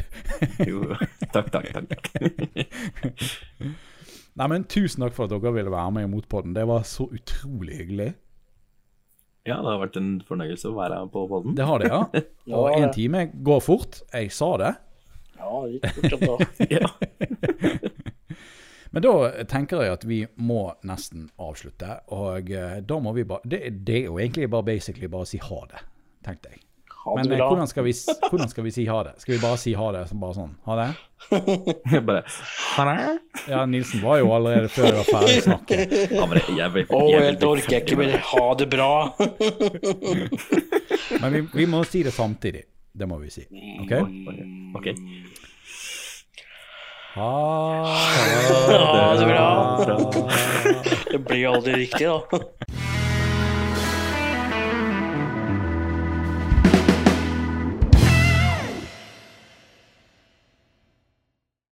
Jo, takk, takk. takk. Nei, men Tusen takk for at dere ville være med i Motpodden. Det var så utrolig hyggelig. Ja, det har vært en fornøyelse å være på podden. Det har det, ja. Og Ja, en time går fort. Jeg sa det. Ja, det gikk fortsatt da. Ja. Men da tenker jeg at vi må nesten avslutte. Og eh, da må vi bare Det, det er jo egentlig bare basically bare å si ha det, tenkte jeg. Ha Men det eh, bra. hvordan skal, vi, hvordan skal vi si ha det? Skal vi bare si ha det som bare sånn? Ha det? Jeg bare det»? Ja, Nilsen var jo allerede før vi var ferdig å snakke. ja, men jeg, jeg jeg orker jeg ikke med mer. Ha det bra. Men vi, vi må si det samtidig. Det må vi si. OK? okay. Ok. Ha Ha det bra. Bra. Det blir aldri riktig, da.